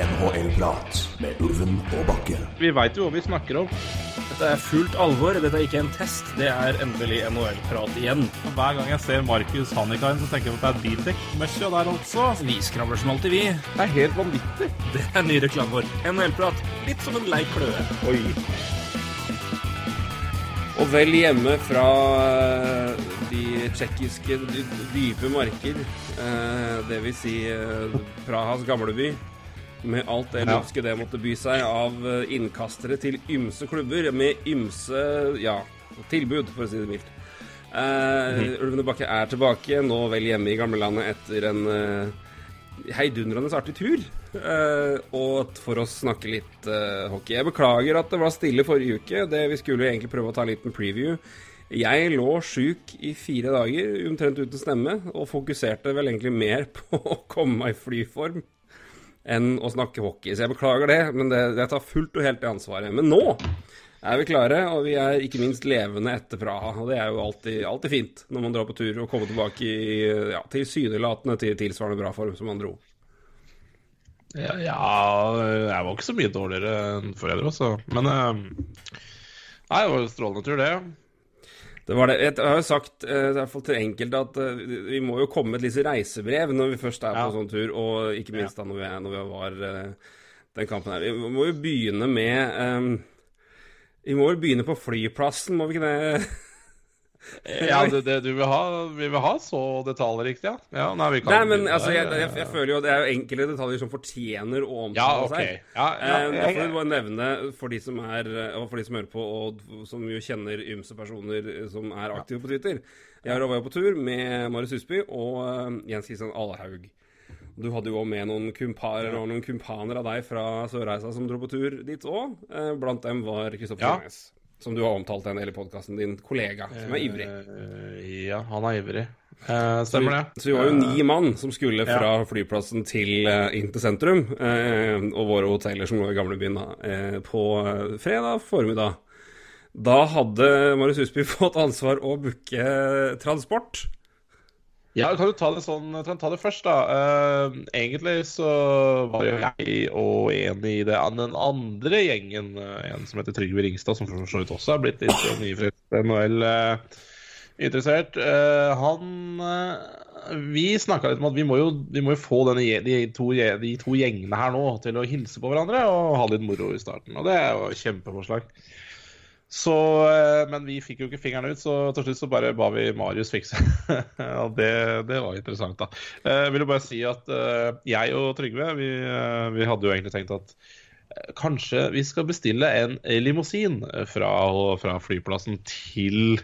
NHL-prat med Ulven og Bakke. Vi veit jo hva vi snakker om. Dette er fullt alvor. Dette er ikke en test. Det er endelig NHL-prat igjen. Hver gang jeg ser Markus Hannikainen, så tenker jeg at det er Bildekk-møkkja der altså. Vi skravler som alltid, vi. Det er helt vanvittig. Det er ny reklame vår. NHL-prat. Litt som en lei kløe. Oi. Og vel hjemme fra eh, de tsjekkiske dype marker, eh, det vil si eh, Prahas gamleby, med alt det lovske det måtte by seg av eh, innkastere til ymse klubber, med ymse ja, tilbud, for å si det mildt. Eh, Ulvene Bakke er tilbake, nå vel hjemme i gamlelandet etter en eh, heidundrende artig tur. eh, og for å snakke litt eh, hockey. Jeg beklager at det var stille forrige uke. Det, vi skulle jo egentlig prøve å ta en liten preview. Jeg lå sjuk i fire dager, omtrent uten stemme, og fokuserte vel egentlig mer på å komme meg i flyform enn å snakke hockey. Så jeg beklager det, men det, jeg tar fullt og helt det ansvaret. Men nå er vi klare, og vi er ikke minst levende etter Praha. Og det er jo alltid, alltid fint når man drar på tur og kommer tilbake i ja, tilsynelatende til tilsvarende bra form, som man dro. Ja, ja, jeg var ikke så mye dårligere enn foreldre, altså. Men eh, Nei, det var en strålende tur, det. Det var det. Jeg har jo sagt eh, i hvert fall til enkelte at eh, vi må jo komme med et lite reisebrev når vi først er på Ja. sånn tur, og ikke minst da når vi, når vi var eh, den kampen her. Vi må jo begynne med um, Vi må vel begynne på flyplassen, må vi ikke det? Ja, det, det du vil ha, vi vil ha så detaljrikt, ja? ja nei, vi kan Nei, men altså, jeg, jeg, jeg føler jo det er jo enkelte detaljer som fortjener å omtale Ja, okay. Ja, ja, Eh, Da jeg- får bare nevne for de som er Og for de som hører på, og som jo kjenner ymse personer som er aktive på Twitter. Jeg var jo på tur med Marius Husby og eh, Jens Kristian Alhaug. Du hadde jo med noen kumparer og noen kumpaner av deg fra Sørreisa som dro på tur dit òg. Blant dem var Kristoffer Ja. Som du har omtalt en del i podkasten, din kollega, som er ivrig. Eh, ja, han er ivrig. Eh, stemmer det. Så vi var jo ni mann som skulle fra flyplassen til eh, inn til sentrum, eh, og våre hoteller som lå i gamlebyen eh, på eh, fredag formiddag. Da hadde Marius Husby fått ansvar å booke transport. Ja, kan du ta det sånn kan du ta det først, da? Uh, egentlig så var jo jeg og en i det, den andre gjengen, eh, en som heter Trygve Ringstad, som for så vidt også er blitt litt nyfrelst NHL-interessert. Uh, han eh, Vi snakka litt om at vi må jo, vi må jo få denne, de, to, de to gjengene her nå til å hilse på hverandre og ha litt moro i starten. Og det er jo kjempeforslag. Så, eh, men vi fikk jo ikke fingeren ut, så til slutt så bare ba vi Marius fikse. og det, det var interessant, da. Eh, Jeg vil jo bare si at eh, jeg og Trygve, vi, eh, vi hadde jo egentlig tenkt at eh, kanskje vi skal bestille en limousin fra, fra flyplassen til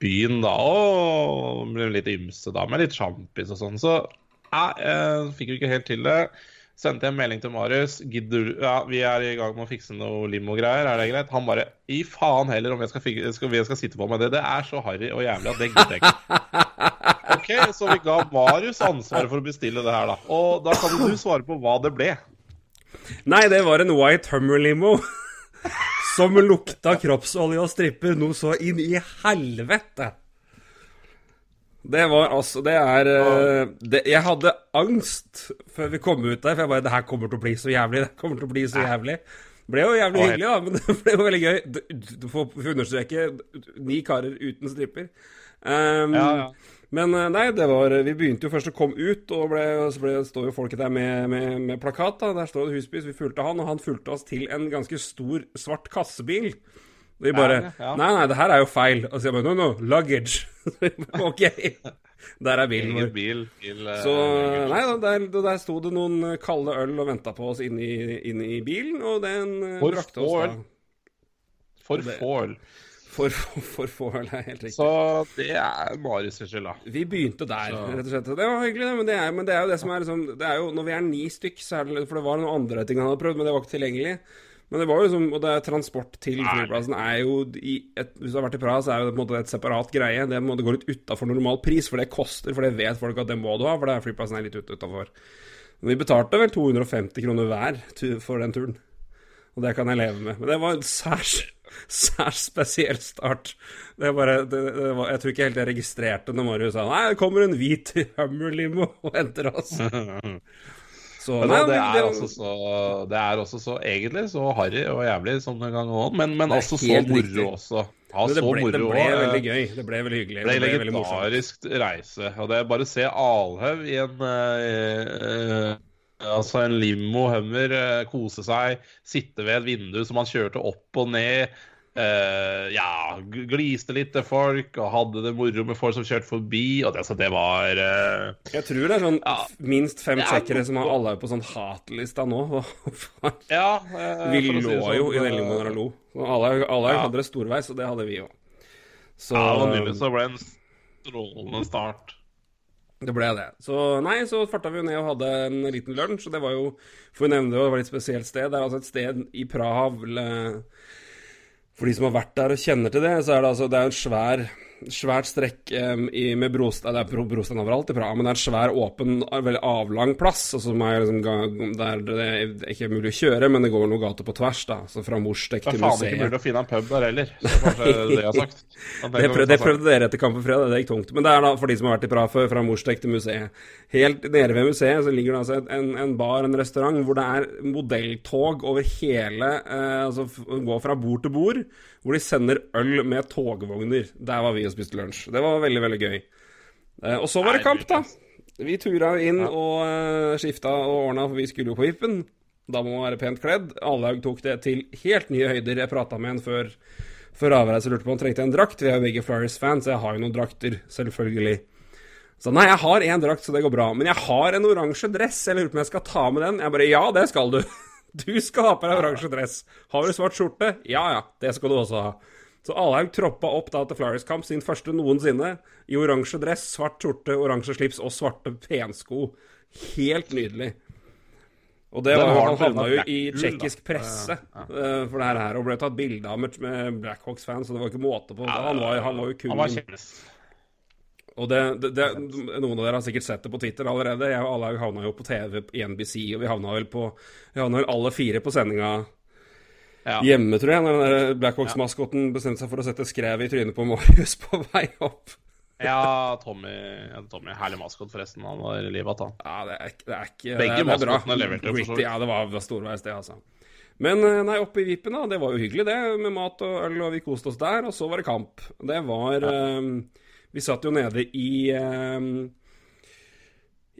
byen, da. Og litt ymse, da, med litt sjampis og sånn. Så ja, jeg fikk jo ikke helt til det. Sendte jeg en melding til Marius. Gidder du Ja, vi er i gang med å fikse noe limo-greier, er det greit? Han bare I faen heller om jeg skal, skal, jeg skal sitte på med det. Det er så harry og jævlig at det gidder jeg ikke. OK, så vi ga Marius ansvaret for å bestille det her, da. Og da kan du svare på hva det ble. Nei, det var en White Hummer-limo. Som lukta kroppsolje og stripper noe så inn i helvete. Det var altså Det er eh, det, Jeg hadde angst før vi kom ut der, for jeg bare Det her kommer til å bli så jævlig. Det kommer til å bli så jævlig. Det ble jo jævlig hyggelig, da, men det ble jo veldig gøy. Du, du får understreke ni karer uten stripper. Um, Ja, ja. Men eh, nei, det var Vi begynte jo først å komme ut, og ble, så ble, står jo folket der med, med, med plakat. da Der står det Husby, så vi fulgte han, og han fulgte oss til en ganske stor svart kassebil. Vi bare Ja, ja. Nei, nei, det her er jo feil. Og så sier bare No, no, luggage. ok. Der er bilen vår. bil til eh, Så nei da, der, der sto det noen kalde øl og venta på oss inne i, inne i bilen, og den eh, For brakte oss da. For få øl. For, for få øl, er helt riktig. Så det er Marius sin skyld, da. Vi begynte der, Så- rett og slett. Det var hyggelig, det. Men det er, men det er jo det som er liksom det er jo, Når vi er ni stykk, så er det For det var noen andre ting han hadde prøvd, men det var ikke tilgjengelig. Men det var jo liksom Og det er transport til flyplassen er jo i et, Hvis du har vært i Praha, så er det på en måte et separat greie. Det må det gå litt utafor normal pris, for det koster. For det vet folk at det må du ha, for det er flyplassen er litt utafor. Vi betalte vel 250 kroner hver for den turen. Og det kan jeg leve med. Men det var en særs, særs spesiell start. Det bare, det, det var, jeg tror ikke helt jeg registrerte når Marius sa Nei, det kommer en hvit Hummer-limo og henter oss. Så Men det, er er også så, det er også så egentlig så harry og jævlig som den gang òg, men, men også så moro riktig. også. Ja, det så ble, det ble veldig gøy. Det ble veldig hyggelig. Det ble Det ble veldig legendarisk reise. Og det er bare å se Alhaug i en uh, uh, Altså en limo Hummer eh, kose seg, sitte ved et vindu som han kjørte opp og ned. Eh, ja, gliste litt til folk og hadde det moro med folk som kjørte forbi. Og det, så det var uh, Jeg tror det er sånn Ja. minst fem tsjekkere som har alle på sånn hatlista nå. Ja. uh, Vi lå si sånn, jo i den limoen og lo. Alle, alle Ja. hadde det storveis, og det hadde vi jo. Så Ja, det ble nydelig. Så det en strålende start. Det ble det. Så nei, så farta vi jo ned og hadde en liten lunsj, og det var jo, for å nevne det, det var et spesielt sted. Det er altså et sted i Praha For de som har vært der og kjenner til det, så er det altså det er en svær svært strekk um, i, med brostein Det er bro- brostein overalt i Praha, men det er en svær, åpen, veldig avlang plass. Er liksom, der det er ikke mulig å kjøre, men det går noen gater på tvers, da. Så fra Morstek Det er faen ikke mulig å finne en pub der heller. Så kanskje det jeg har sagt. Det, prøv, det prøvde dere etter kampen fredag, det gikk tungt. Men det er da for de som har vært i Praha før, fra Morstek til museet. Helt nede ved museet så ligger det altså en, en bar, en restaurant, hvor det er modelltog over hele eh, Altså går fra bord til bord, hvor de sender øl med togvogner. Der var vi og spiste lunsj. Det var veldig, veldig gøy. Eh, og så var det kamp, da. Vi tura jo inn og uh, skifta og ordna, for vi skulle jo på Vippen. Da må man være pent kledd. Allaug tok det til helt nye høyder. Jeg prata med en før, før avreise lurte på om han trengte en drakt. Vi er jo begge Flyers-fans, jeg har jo noen drakter, selvfølgelig. Så nei, jeg har én drakt, så det går bra. Men jeg har en oransje dress. Jeg lurer på om jeg skal ta med den. Jeg bare ja, det skal du. Du skal ha på deg oransje dress. Har du svart skjorte? Ja ja, det skal du også ha. Så Alhaug troppa opp da til Flyers-kamp, sin første noensinne, i oransje dress, svart skjorte, oransje slips og svarte pensko. Helt nydelig. Og det var, han havna jo i tsjekkisk presse eh, for det her, her, og ble tatt bilde av med, med Blackhawks-fans, så det var ikke måte på. Han var, han var jo kun Han var. Og det, det, det, Noen av dere har sikkert sett det på Twitter allerede. Jeg og alle havna jo på TV i NBC, og vi havna vel på Vi havna vel alle fire på sendinga Ja. hjemme, tror jeg, når den der Blackhawks-maskoten bestemte seg for å sette skrev i trynet på Marius på vei opp. Ja, Tommy, ja, Tommy Herlig maskot, forresten. Han var i livet, han. Ja, det er, det er ikke Begge maskotene leverte for så vidt. Ja, det var, var storveis, det, altså. Men eh, nei, oppe i Vipen, da. Det var jo hyggelig, det. Med mat og øl, og vi koste oss der. Og så var det kamp. Det var eh, Vi satt jo nede i eh,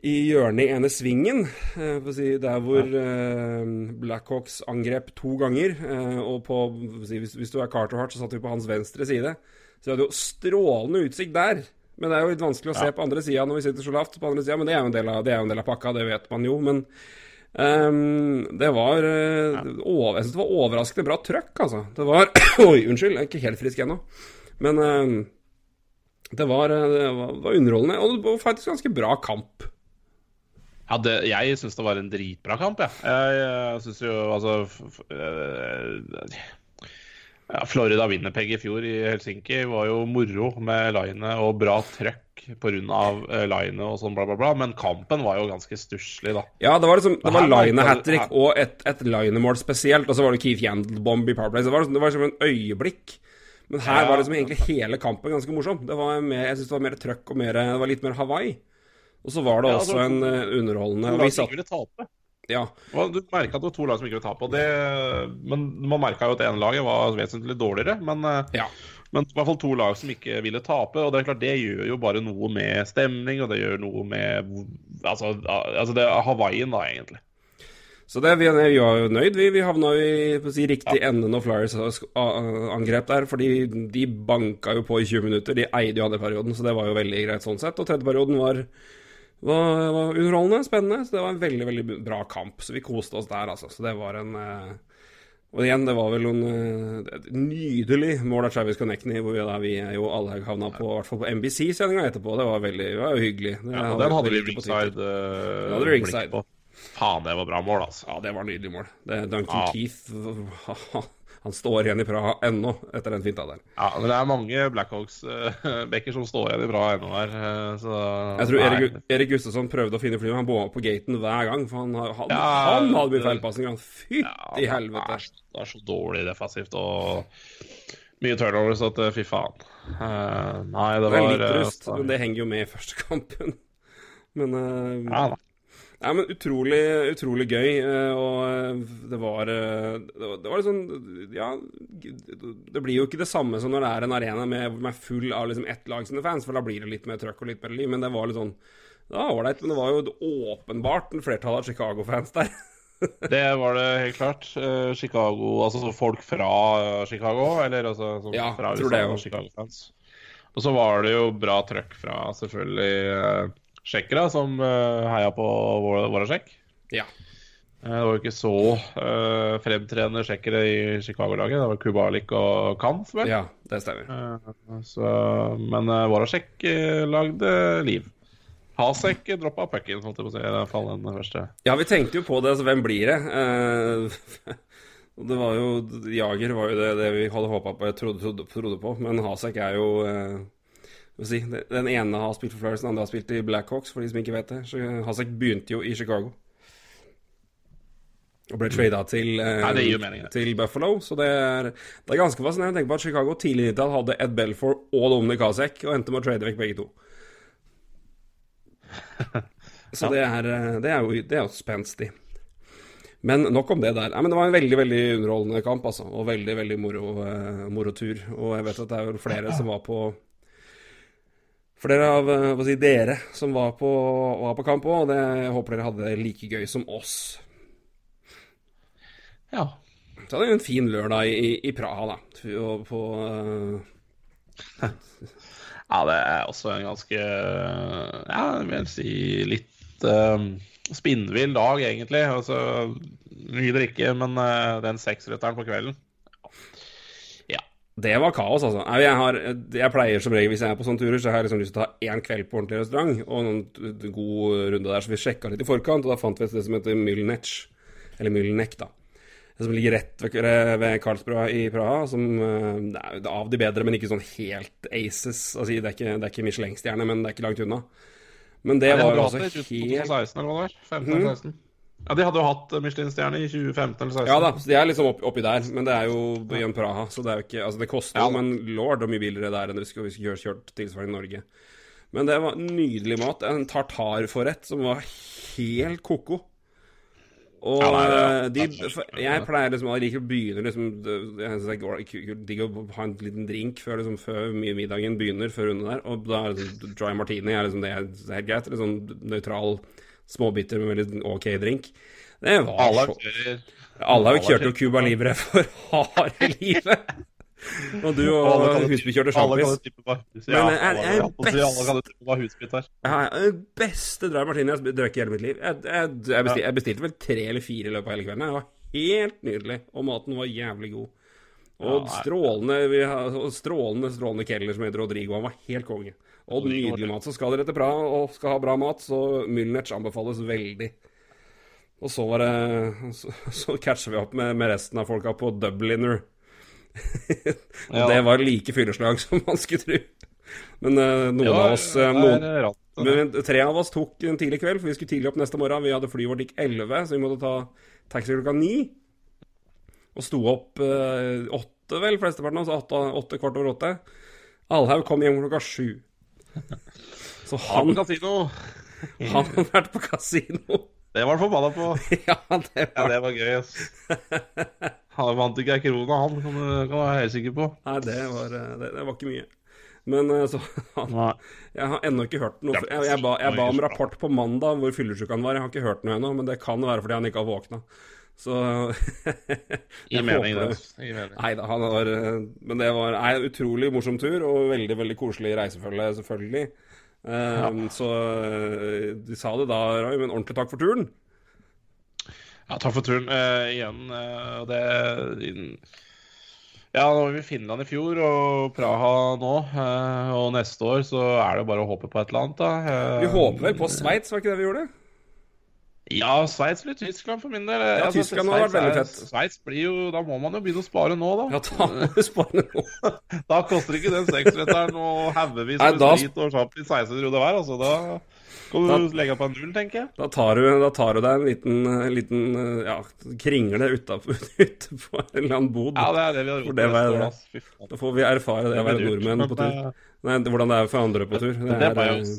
i hjørnet i ene svingen, eh, si, der hvor eh, Blackhawks angrep to ganger. Eh, og på, si, hvis, hvis du er Carter Hart, så satt vi på hans venstre side. Så vi hadde jo strålende utsikt der. Men det er jo litt vanskelig å se på andre sida når vi sitter så lavt på andre siden, men det er jo en del av, det er en del av pakka, det vet man jo. Men um, det var ja. over, Jeg syns det var overraskende bra trøkk, altså. Det var Oi, unnskyld, jeg er ikke helt frisk ennå. Men ehm, det var, eh, det var, underholdende, og det var faktisk ganske bra kamp. Ja, det, jeg syns det var en dritbra kamp, jeg. Jeg, jeg syns jo altså eh, ja, Florida Winnerpeg i fjor i Helsinki var jo moro med linet og bra trøkk pga. linet og sånn, bla, bla, bla. Men kampen var jo ganske stusslig, da. Ja, det var liksom Det var linet-hat trick og et, et linemål spesielt, og så var det Keith Yandel-bomb i Powerplay. Så det var, det var som en øyeblikk. Men her var liksom egentlig hele kampen ganske morsom. Det var mer, jeg synes det var mer trøkk og mer, det var litt mer Hawaii. Og så var det Ja, også en eh, underholdende og vi satt, tape. ja, Du merka at det var to lag som ikke ville tape. Og det, men man merka jo at ene laget var vesentlig dårligere. Men, eh, ja. men i hvert fall to lag som ikke ville tape. Og det er klart det gjør jo bare noe med stemning, og det gjør noe med Altså, altså det er Hawaiien, da, egentlig. Så det, vi, vi var jo nøyd. Vi, vi havna jo i si, riktig ende når Flyers angrep der. Fordi de banka jo på i 20 minutter. De eide jo andre perioden, så det var jo veldig greit sånn sett. Og tredje perioden var, var, var underholdende, spennende. Så det var en veldig, veldig bra kamp. Så vi koste oss der, altså. Så det var en eh, Og igjen, det var vel noen eh, nydelig mål av Travis Connectney, hvor vi, da, vi jo alle havna på, i hvert fall på NBC-sendinga etterpå. Det var veldig det var jo hyggelig. Det Ja, og den hadde vi ringside, uh, ringside. på. Faen, det var bra mål, altså. Ja, det var nydelig mål. Det, Duncan Ja. Keith Han står igjen i Praha ennå etter den finta der. Ja, men det er mange Blackhawks-backer som står igjen i bra ennå her. eh, Så Jeg tror. Erik, Erik Gustafsson prøvde å finne flyet, han bomma på gaten hver gang. For han, han, Ja, han hadde mye det- feilpasninger. Fy Ja, helvete. er, det er så dårlig defensivt og mye turnovers at eh, fy faen. Uh, nei, det Det er var litt eh, rust, men det henger jo med i første kampen. Men eh, Ja, da. Nei, men utrolig, utrolig gøy. eh, Og eh, det var eh, Det var, det litt sånn Ja, det blir jo ikke det samme som når det er en arena med, med full av liksom ett lag sine fans, for da blir det litt mer trøkk og litt mer liv. Men det var litt sånn Det var ålreit, men det var jo åpenbart en flertall av Chicago-fans der. Det var det helt klart. Chicago, altså folk fra Chicago, eller altså som Ja, fra USA, Chicago-fans. Og så var det jo bra trøkk fra selvfølgelig tsjekkere, som uh, heia på sjekk. Ja. Eh, Det var jo ikke så uh, fremtredende tsjekkere i Chicago-laget. Det var Kubalik og Kampf, vel. Ja, det stemmer. Uh, så, men uh, Voracek uh, lagde liv. Hasek droppa pucken, holdt jeg på å si. I hvert fall den første. Ja, vi tenkte jo på det, altså hvem blir det? Uh, det var jo Jager var jo det, det vi hadde håpa på, jeg trodde, trodde, trodde på. Men Hasek er jo eh, hva skal jeg si, Den ene har spilt for Flyers, den andre har spilt i Blackhawks, for de som ikke vet det. Så Hasek begynte jo i Chicago. Og ble trada til, eh, til Buffalo. Så det er, det er ganske fascinerende å tenke på at Chicago tidlig i 90 hadde Ed Belfour og Dominic Hasek, og endte med å trade vekk begge to. Så det, er, eh, det er jo det er jo spenstig. Men nok om det der. Nei, men Det var en veldig veldig underholdende kamp, altså. Og veldig veldig moro, uh, moro tur. Og jeg vet at det er jo flere som var på Flere av eh, si, dere som var på, var på kamp òg, og det, jeg håper dere hadde det like gøy som oss. Ja. Så hadde vi en fin lørdag i, i Praha, da. Og på uh... Ja, det er også en ganske Ja, jeg vil si litt uh, spinnvill dag, egentlig. Altså, mye drikke, men uh, den seksretteren på kvelden Det var kaos, altså. Jeg, har, jeg pleier som regel, hvis jeg er på sånne turer, så har jeg liksom lyst til å ta én kveld på ordentlig restaurant og en god runde der, så vi sjekka litt i forkant, og da fant vi et sted som heter Mylnec. Eller Mylnek, da. Som ligger rett ved, ved Karlsbroa i Praha. Som eh, er av de bedre, men ikke sånn helt aces. Altså, det er ikke, det er ikke Michelin-stjerne, men det er ikke langt unna. Men det Nei, det var jo altså helt 2016, eller hva det var? 15 Mhm. eller 16. Ja, de hadde jo hatt Michelin-stjerne i 2015 eller 2016. Ja da, så de er liksom opp, oppi der, men det er jo i en Praha, så det er jo ikke Altså, det koster jo, Ja men lord, og mye billigere der enn hvis vi skulle kjørt, kjørt tilsvarende i Norge. Men det var nydelig mat. En tartarforrett som var helt ko-ko. Og Ja, nei, det er- eh, de, det er- jeg pleier liksom Jeg liker å begynne liksom Jeg det er digg å ha en liten drink før, liksom, før middagen begynner, før runden der. Og da er det dry martini er liksom det er helt greit. Litt sånn nøytral småbiter med veldig ok drink. Det var Alle så aktører alle har jo kjørt noe Cuba Libre for harde livet. Og du og Husby kjørte sjampis. hus. Men jeg, jeg best-. Den beste dry martini jeg har i hele mitt liv. Jeg, jeg, jeg, bestilte, jeg bestilte vel tre eller fire i løpet av hele kvelden. Det var helt nydelig. Og maten var jævlig god. Og strålende strålende strålende keller som heter Rodrigo. Han var helt konge. Og nydelig mat. Så skal dere til Praha og skal ha bra mat, så Mylnec anbefales veldig. Og så var det Så, så catcher vi opp med, med resten av folka på Dubliner. Ja. det var like fylleslag som man skulle tro. Men uh, noen Ja, av oss uh, noen, er rart. men tre av oss tok en tidlig kveld, for vi skulle tidlig opp neste morgen. Vi hadde flyet vårt gikk 11, så vi måtte ta taxi klokka 9. Og sto opp uh, åtte, vel, flesteparten av oss. Åtte, åtte kvart over åtte. Alhaug kom hjem klokka sju. Så Han han, kasino. han har vært på kasino. Det var han forbanna på. ja, det Ja, det var gøy, ass. Han vant ikke ei krone, han, kan du kan du være helt sikker på. Nei, det var, eh, det, det var ikke mye. Men eh, så han, Jeg har ennå ikke hørt noe. Jeg, jeg, ba, jeg ba om rapport på mandag hvor fyllesyk han var. Jeg har ikke hørt noe ennå, men det kan være fordi han ikke har våkna. Så I mening, det. mening. Nei da, han var eh, Men det var en utrolig morsom tur, og veldig veldig koselig reisefølge, selvfølgelig. Eh, Så eh, de sa det da, Roy, men ordentlig takk for turen. Ja, takk for turen uh, igjen. Uh, det Ja, nå var vi i Finland i fjor og Praha nå. Uh, og neste år så er det bare å håpe på et eller annet, da. Uh, Vi håper vel på Sveits, var ikke det vi gjorde? Ja, Sveits eller Tyskland for min del. Ja, Tyskland har vært veldig fett. Sveits blir jo Da må man jo begynne å spare nå, da. Ja, da må du spare nå. Da koster ikke den seksretteren og haugevis med da- sprit og champis 1600 kroner hver. Altså, da kan du legge på en null, tenker jeg. Da tar du, da tar du deg en liten, liten eh, ja, kringle utapå utenfor på en eller annen bod. Ja, det er det vi har gjort. det var- faen. Da får vi erfare det å være nordmenn på tur. eh, Nei, hvordan det er for andre på tur. Det det er, eh, det,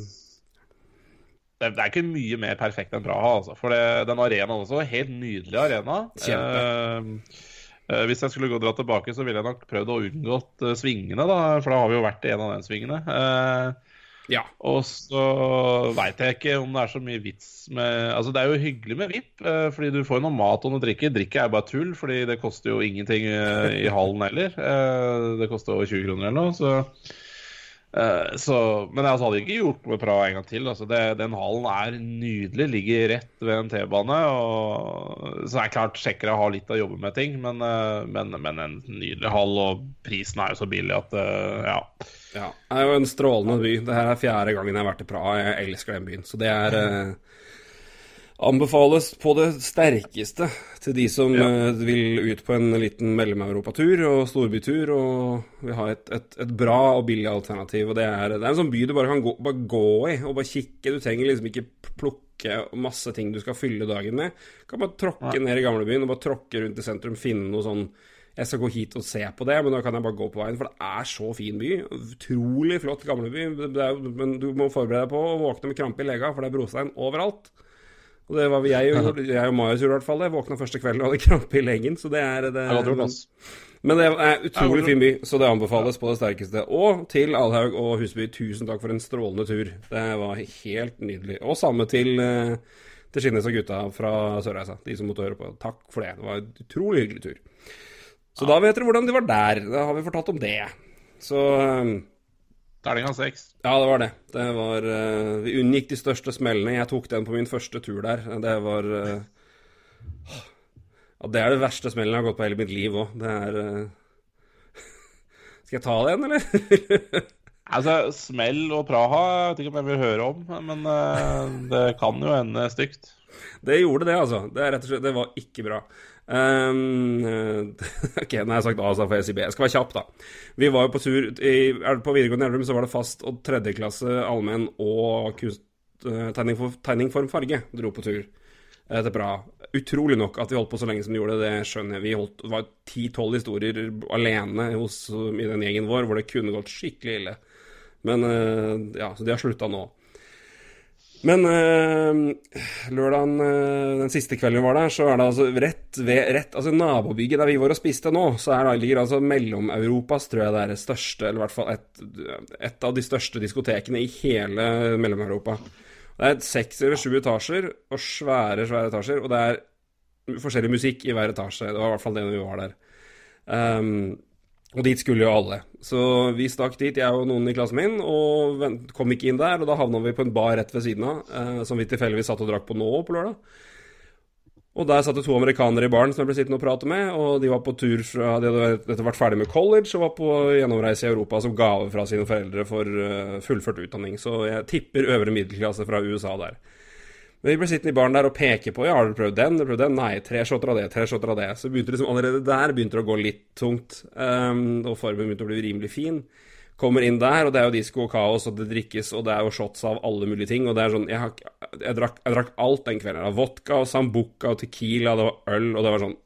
det er ikke mye mer perfekt enn Praha, altså. For det, den arenaen også, helt nydelig arena. Kjempe. Eh, eh, hvis jeg skulle gå dra tilbake, så ville jeg nok prøvd å unngått eh, svingene, da. For da har vi jo vært i en av de svingene. Eh, Ja. og så veit jeg ikke om det er så mye vits med Altså, det er jo hyggelig med VIP, eh, fordi du får jo noe mat og noe drikke. Drikke er bare tull, fordi det koster jo ingenting i hallen heller. Det koster over 20 kroner eller noe, så så, men jeg altså, hadde ikke gjort med Praha en gang til. Altså, det, den hallen er nydelig. Ligger rett ved en T-bane. Så det er klart tsjekkere har litt å jobbe med ting, men, eh, men, men en nydelig hall. Og prisen er jo så billig at eh, ja. Ja, det er jo en strålende by. Det her er fjerde gangen jeg har vært i Praha. Jeg elsker den byen. Så det er eh, Anbefales på det sterkeste til de som Ja. eh, vil ut på en liten mellomeuropatur og storbytur og vil ha et, et, et bra og billig alternativ. Og det er, det er en sånn by du bare kan gå, bare gå i og bare kikke. Du trenger liksom ikke plukke masse ting du skal fylle dagen med. Du kan bare tråkke ned i gamlebyen og bare tråkke rundt i sentrum, finne noe sånn jeg skal gå hit og se på det, men da kan jeg bare gå på veien, for det er så fin by. Utrolig flott gamleby. Men du må forberede deg på å våkne med krampe i lega, for det er brostein overalt. Og det var vi- jeg gjorde, jeg og Marius gjorde i hvert fall det. Våkna første kvelden og hadde krampe i leggen, så det er det, er men, men det er utrolig fin by, så det anbefales på det sterkeste. Og til Alhaug og Husby, tusen takk for en strålende tur. Det var helt nydelig. Og samme til, eh, til Skinnes og gutta fra Sørreisa, de som måtte høre på. Takk for det. Det var en utrolig hyggelig tur. Så da vet dere hvordan de var der. Da har vi fortalt om det. Så Terningkast seks. ja, det var det. Det var uh, Vi unngikk de største smellene. Jeg tok den på min første tur der. Det var uh, Ja, det er det verste smellen jeg har gått på hele mitt liv òg. Det er uh, Skal jeg ta det igjen, eller? Altså, Smell og Praha jeg vet ikke om jeg vil høre om, men det kan jo ende stygt. det gjorde det, altså. Det er slett Det var ikke bra. Um, ok, nå har jeg sagt A, så får jeg si B. Jeg skal være kjapp, da. Vi var jo på tur i, På videregående Elverum så var det fast og tredjeklasse allmenn og kunst, eh, tegning, for, tegning form farge dro på tur Det er bra. Utrolig nok at vi holdt på så lenge som vi gjorde, det skjønner jeg. Vi holdt, var ti-tolv historier alene hos, i den gjengen vår hvor det kunne gått skikkelig ille. Men eh, ja, så de har slutta nå. Men øh, lørdagen, øh, den siste kvelden vi var der, så er det altså rett ved rett, altså nabobygget der vi var og spiste nå, så er det, ligger altså Mellom-Europas, tror jeg det er det største, eller i hvert fall et, et av de største diskotekene i hele Mellom-Europa. Det er seks eller sju etasjer, og svære, svære etasjer, og det er forskjellig musikk i hver etasje. Det var i hvert fall det når vi var der. Um, og dit skulle jo alle. Så vi stakk dit, jeg og noen i klassen min, og kom ikke inn der. Og da havna vi på en bar rett ved siden av, eh, som vi tilfeldigvis satt og drakk på nå på lørdag. Og der satt det to amerikanere i baren som jeg ble sittende og prate med, og de var på tur fra De hadde etter vært ferdig med college og var på gjennomreise i Europa som gave fra sine foreldre for eh, fullført utdanning. Så jeg tipper øvre middelklasse fra USA der. Men vi ble sittende i baren der og peke på Ja, har du prøvd den? Har du prøvd den? Nei. Tre shotter av det, tre shotter av det. Så begynte liksom allerede der begynte det å gå litt tungt. Um, og formen begynte å bli rimelig fin. Kommer inn der, og det er jo disko og kaos, og det drikkes, og det er jo shots av alle mulige ting. Og det er sånn Jeg, har, jeg, drakk, jeg drakk alt den kvelden. Var vodka og sambuca og tequila, det var øl, og det var sånn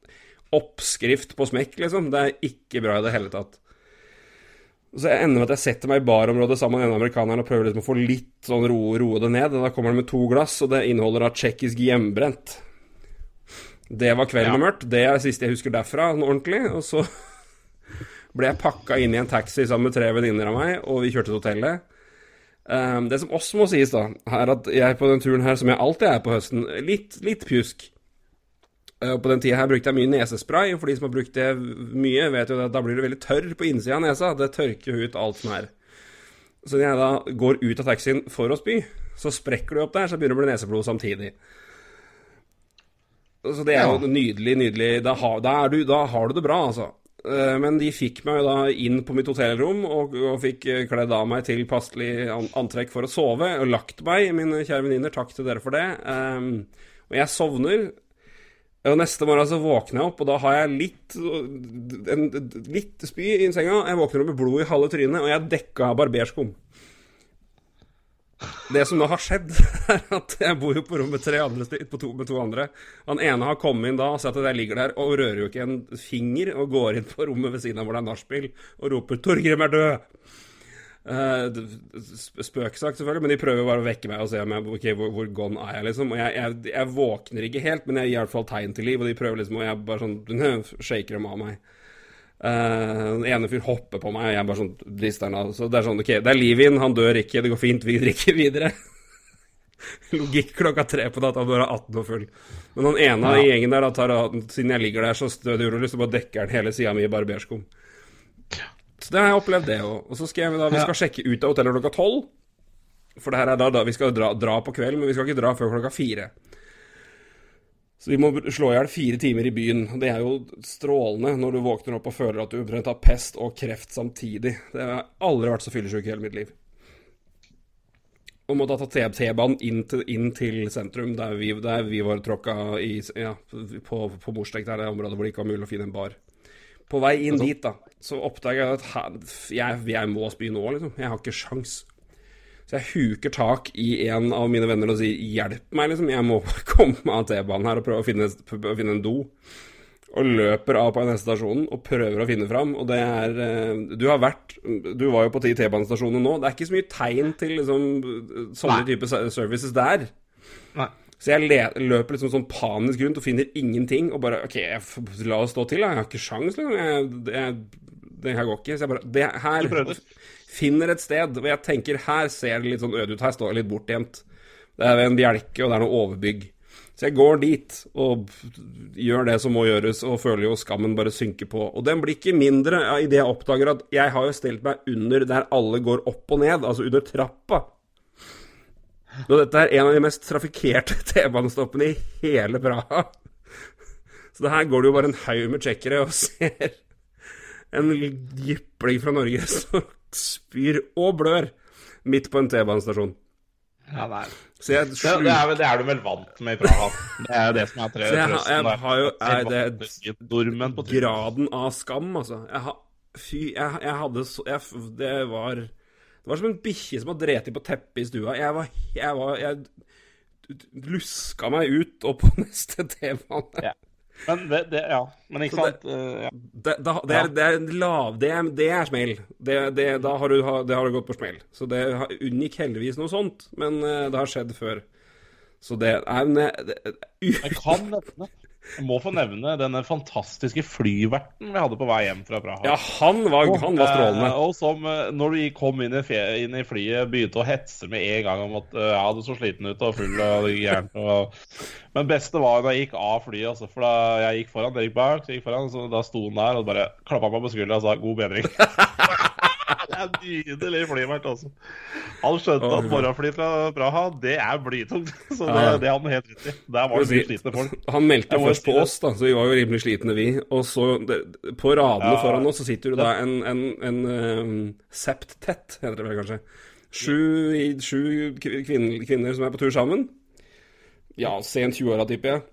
oppskrift på smekk, liksom. Det er ikke bra i det hele tatt. Så jeg ender med at jeg setter meg i barområdet sammen med denne amerikaneren og prøver liksom å få litt sånn ro, roe det ned. Og da kommer han med to glass, og det inneholder da tsjekkisk hjemmebrent. Det var kvelden og mørkt. Det er det siste jeg husker derfra, sånn ordentlig. Og så ble jeg pakka inn i en taxi sammen med tre venninner av meg, og vi kjørte til hotellet. Um, det som også må sies, da, er at jeg på den turen her, som jeg alltid er på høsten, litt, litt pjusk. Uh, på den tida her brukte jeg mye nesespray, og for de som har brukt det mye, vet jo at da blir du veldig tørr på innsida av nesa. Det tørker jo ut alt som er. Så når jeg da går ut av taxien for å spy, så sprekker du opp der, så begynner det å bli neseblod samtidig. Så det er jo nydelig, nydelig. Da har, da, du, da har du det bra, altså. Eh, Men de fikk meg da inn på mitt hotellrom og, og fikk eh, kledd av meg til passelig antrekk for å sove, og lagt meg. Mine kjære venninner, takk til dere for det. Um, og jeg sovner. Og neste morgen så våkner jeg opp, og da har jeg litt, en, litt spy i senga. Jeg våkner opp med blod i halve trynet, og jeg er dekka av barberskum. Det som nå har skjedd, er at jeg bor jo på rom med, to, med to andre. Han ene har kommet inn da og sett at jeg ligger der og rører jo ikke en finger, og går inn på rommet ved siden av hvor det er nachspiel, og roper 'Torgrim er død'. Uh, Spøksagt, selvfølgelig, men de prøver bare å vekke meg og se om jeg, okay, hvor, hvor gone er jeg, liksom. Og jeg, jeg, jeg, våkner ikke helt, men jeg gir i hvert fall tegn til liv, og de prøver liksom, og jeg bare sånn shaker dem av meg. Uh, den ene fyr hopper på meg, og jeg bare sånn rister den av. Så det er sånn, ok, det er liv inn, han dør ikke, det går fint, vi drikker videre. Logikk klokka tre på natta, du er 18 og full. Men han ene ja. i gjengen der, da, tar, siden jeg ligger der så stødig urolig, så bare dekker han hele sida mi i barberskum. Så det har jeg opplevd, det òg. Og så skrev vi da Vi skal sjekke ut av hotellet klokka tolv. For det her er da, da vi skal dra, dra, på kvelden, men vi skal ikke dra før klokka fire. Så vi må slå i hjel fire timer i byen. Det er jo strålende når du våkner opp og føler at du omtrent har pest og kreft samtidig. Det har aldri vært så fyllesyk i hele mitt liv. Og må da ta T-banen inn, inn, til sentrum, der vi, der vi var tråkka i, ja, på, på Morstek, der det området hvor det ikke var mulig å finne en bar. På vei inn dit, da, så oppdager jeg at jeg, jeg må spy nå, liksom. Jeg har ikke sjans. Så jeg huker tak i en av mine venner og sier 'hjelp meg', liksom. Jeg må komme av T-banen her og prøve å finne, å finne, en do. Og løper av på neste stasjonen og prøver å finne fram. Og det er eh, Du har vært Du var jo på ti T-banestasjoner nå. Det er ikke så mye tegn til liksom sånne type services der. Nei. Så jeg løper liksom sånn panisk rundt og finner ingenting, og bare OK, jeg, la oss stå til, da. Jeg har ikke sjans, liksom. Jeg, det, det her går ikke. Så jeg bare det her Finner et sted hvor jeg tenker her ser det litt sånn øde ut. Her står det litt bortgjemt. Det er ved en bjelke, og det er noe overbygg. Så jeg går dit og gjør det som må gjøres, og føler jo skammen bare synke på. Og den blir ikke mindre ja, idet jeg oppdager at jeg har jo stelt meg under der alle går opp og ned, altså under trappa. Og dette er en av de mest trafikkerte T-banestoppene i hele Praha. Så det her går det jo bare en haug med tsjekkere og ser en jypling fra Norge som spyr og blør midt på en T-banestasjon. Ja, nei. Så jeg, det, det, er, det, er, du vel vant med i Praha. Det er jo det som er tre, jeg, jeg, jeg har jo jeg, det graden av skam, altså. Jeg fy, jeg, jeg hadde så jeg, Det var det var som en bikkje som har drept på teppet i stua. Jeg var, jeg var Jeg luska meg ut og på neste T-bane. Ja. Men det, det, Ja. Men ikke sant det, uh, ja. det, det, er, det, er, lav Det er, det er smell. da har du, det har du gått på smell. Så det unngikk heldigvis noe sånt, men uh, det har skjedd før. Så det er en Jeg kan nevne jeg må få nevne denne fantastiske flyverten vi hadde på vei hjem fra Praha. Ja, han var, han var strålende. Og som, eh, når vi kom inn i, inn i, flyet, begynte å hetse med en gang om at eh, ja, du så sliten ut og full og gæren. Men beste var da jeg gikk av flyet. Altså, for da jeg gikk foran, dere gikk bak, så jeg gikk foran, så da sto han der og bare klappa meg på skuldra og sa 'god bedring'. Det er nydelig flyvert, altså. Han skjønte at morgenfly fra Praha, det er blytungt. Så det, det hadde han helt rett i. Der var det mye slitne folk. Han meldte først på oss, da, så vi var jo rimelig slitne, vi. Og så, det, på radene ja. foran oss, så sitter det da en, en, en um, septtett, heter det vel kanskje. Sju, sju kvinner, kvinner, som er på tur sammen. Ja, sent 20-åra, tipper jeg.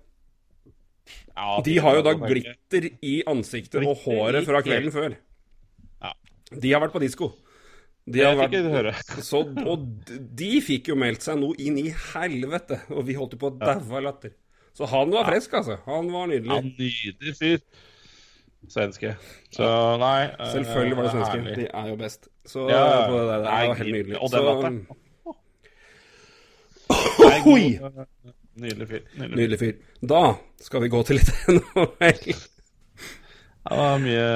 Ja, de har jo da glitter i ansiktet og håret fra kvelden før. De har vært på disko. De det fikk jeg høre. Så, og de fikk jo meldt seg noe inn i helvete, og vi holdt jo på å daue av latter. Så han var frisk, altså. Han var nydelig. Ja, nydelig fyr. Svenske. Så nei Selvfølgelig var det svenske. Herlig. De er jo best. Så ja, det, der, det var helt nydelig. Og den latteren. Oi! Nydelig fyr. Nydelig. nydelig fyr. Da skal vi gå til litt NHL. Det var mye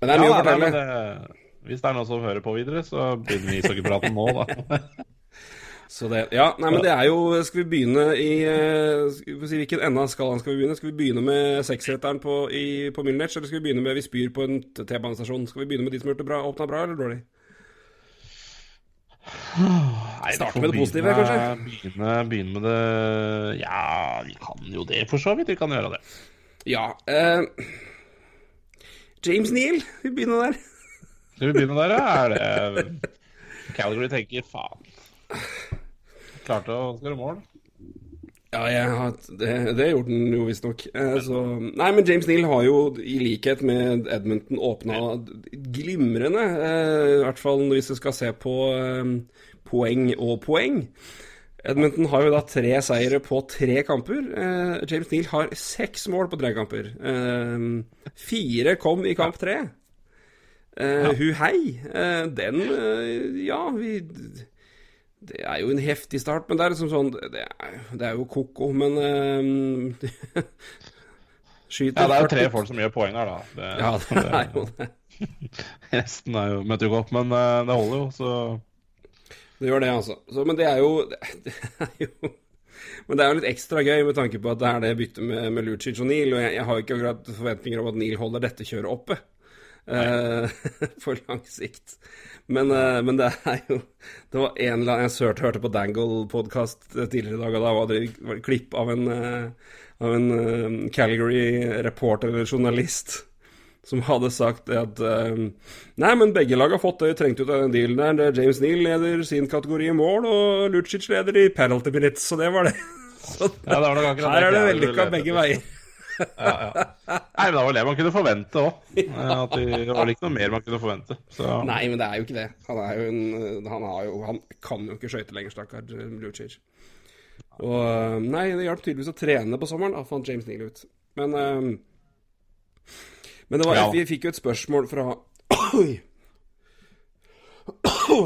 men det er mye ja, å fortelle. Nei, det, hvis det er noen som hører på videre, så begynner vi ishockeypraten nå, da. Så det, ja, nei, men det er jo Skal vi begynne i eh, skal vi si, Hvilken ende av skalaen skal vi begynne? Skal vi begynne med seksreteren på, i, på Milnech, eller skal vi begynne med vi spyr på en T-banestasjon? Skal vi begynne med de som har åpna bra eller dårlig? Nei, Starte med det positive, kanskje? Begynne, begynne, med det Ja, vi kan jo det, for så vidt. Vi kan gjøre det. Ja. Eh, James Neal, vi begynner der. Skal vi begynne der, ja? Er det Calgary tenker faen. Klarte å skåre mål. Ja, har, det, det gjorde den jo visstnok. Eh, nei, men James Neal har jo, i likhet med Edmonton, åpna glimrende. Eh, I hvert fall hvis du skal se på eh, poeng og poeng. Edmonton har jo da tre seire på tre kamper. Eh, James Neal har seks mål på tre kamper. Eh, fire kom i kamp tre. Uh, Hu Hei, uh, den uh, Ja, vi Det er jo en heftig start, men det er liksom sånn Det er, det er jo ko-ko, men Skyter Ja, det er jo tre folk som gjør poeng her, da. Det, ja, det er jo det. Resten er jo, møter jo godt, men det holder jo, så Det gjør det, altså. Så, men det er jo, det er jo men det er jo litt ekstra gøy med tanke på at det er det byttet med, med Lucic og Neil, og jeg, jeg har jo ikke akkurat forventninger om at Neil holder dette kjøret oppe. Uh, på lang sikt. Men, uh, men, det er jo Det var en eller annen Jeg hørte, hørte på Dangle-podkast tidligere i dag, og da var det, var det klipp av en, uh, av en Calgary-reporter eller journalist som hadde sagt at Nei, men begge lag har fått det trengt ut av den dealen der. James Neal leder sin kategori i mål, og Lucic leder i penalty minutes, så det var det. Så ja, det var nok her er det vellykka begge veier ja, ja. Nei, men det var det man kunne forvente òg. At det var ikke noe mer man kunne forvente. Så. Nei, men det er jo ikke det. Han, er jo en, han, jo, han kan jo ikke skøyte lenger, stakkar Lucic. Og Nei, det hjalp tydeligvis å trene på sommeren, da fant James Neal ut. Men um, Men det var, ja. vi fikk jo et spørsmål fra Oi!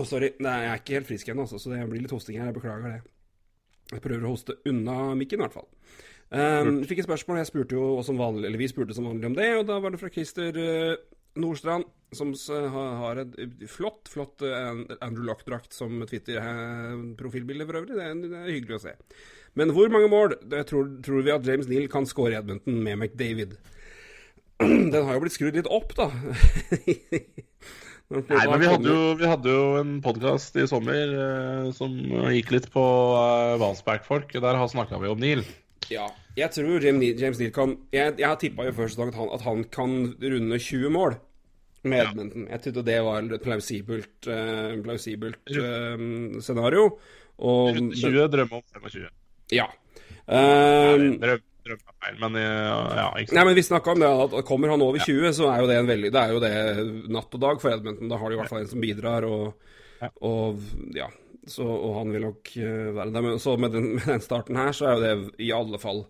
Sorry. Nei, jeg er ikke helt frisk ennå, altså, så det blir litt hosting her. Jeg beklager det. Jeg prøver å hoste unna mikken, i hvert fall. Um, fikk et spørsmål, jeg spurte jo som vanlig, eller vi spurte som vanlig om det, og da var det fra Christer uh, Nordstrand, som har et flott, flott uh, Andrew Lock-drakt som Twitter-profilbilde for øvrig. Det er, det er, hyggelig å se. Men hvor mange mål tror, tror, vi at James Neal kan score i Edmonton med McDavid? Den har jo blitt skrudd litt opp, da. Nei, men vi hadde jo, vi hadde jo en podkast i sommer eh, som gikk litt på eh, Valsberg-folk. Der snakka vi om Neil. Ja, jeg tror James Neal kan Jeg, jeg har tippa jo først at han, at han, kan runde 20 mål med ja. Edmonton. Jeg trodde det var et plausibelt, eh, plausibelt uh, scenario. Og, 20 drømmer om 25. Ja. Um, Nei, drøm men ja, ikke sant. Nei, men vi snakka om det, at kommer han over 20, så er jo det en veldig Det er jo det natt og dag for Edmonton. Da har de i hvert fall en som bidrar, og, og ja. Så, og han vil nok uh, være der. Men, så med den, med den, starten her, så er jo det i alle fall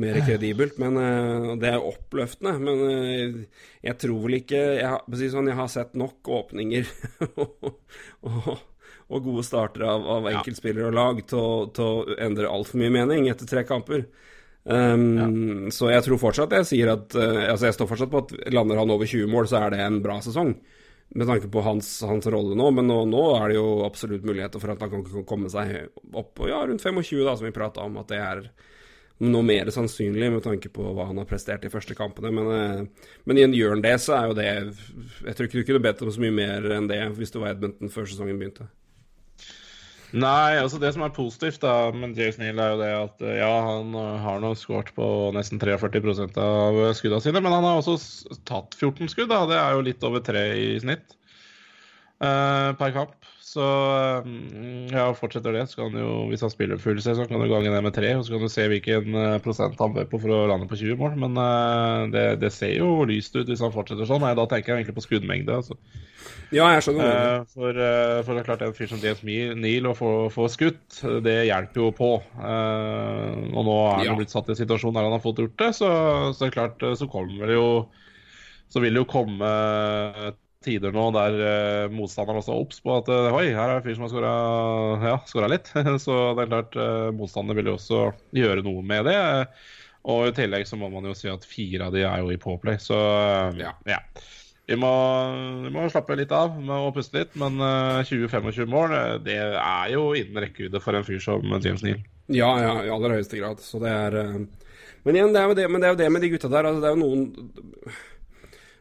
mer kredibelt. Men uh, det er oppløftende. Men jeg tror vel ikke Jeg sånn, jeg har sett nok åpninger og, og, og, gode starter av, av enkeltspillere og lag til å endre altfor mye mening etter tre kamper. Um, ja. Så jeg tror fortsatt jeg sier at Altså jeg står fortsatt på at lander han over 20 mål, så er det en bra sesong med tanke på hans, hans rolle nå. Men nå, nå, er det jo absolutt muligheter for at han kan komme seg opp på ja, rundt 25, da, som vi prata om. At det er noe mer sannsynlig med tanke på hva han har prestert i første kampene. Men, eh, men igjen, gjør han det, så er jo det Jeg tror ikke du kunne bedt om så mye mer enn det hvis du var Edmonton før sesongen begynte. Nei, altså det som er positivt da med James Neal, er jo det at eh, ja, han eh, har nå skåret på nesten 43 av skuddene sine, men han har også tatt 14 skudd. da, Det er jo litt over tre i snitt uh, per kamp. Så mm, ja, fortsetter det, så kan jo, hvis han spiller full sesong, kan du gange ned med tre. Og så kan du se hvilken eh, prosent han bør på for å lande på 20 mål. Men uh, det, det, ser jo lyst ut hvis han fortsetter sånn. Nei, da tenker jeg egentlig på skuddmengde. Altså. Ja, jeg skjønner uh, for, uh, for, det er klart en fyr som James Neal å få, få, skutt, det hjelper jo på. og nå er han ja. blitt satt i en situasjon der han har fått gjort det, så, så det er klart så kommer det jo så vil det jo komme tider nå der uh, motstanderen også er obs på at uh, oi, her er det en fyr som har skåra ja, litt. så det er klart uh, motstander vil jo også gjøre noe med det. Og i tillegg så må man jo si at fire av de er jo i påplay, så ja. ja. Vi må, vi må, slappe litt av med å puste litt, men 20-25 mål det er jo innen rekkevidde for en fyr som James Neal. Ja, ja, i aller høyeste grad. Så det er Men igjen, det er jo det, det, er jo det med de gutta der. Altså, det er jo noen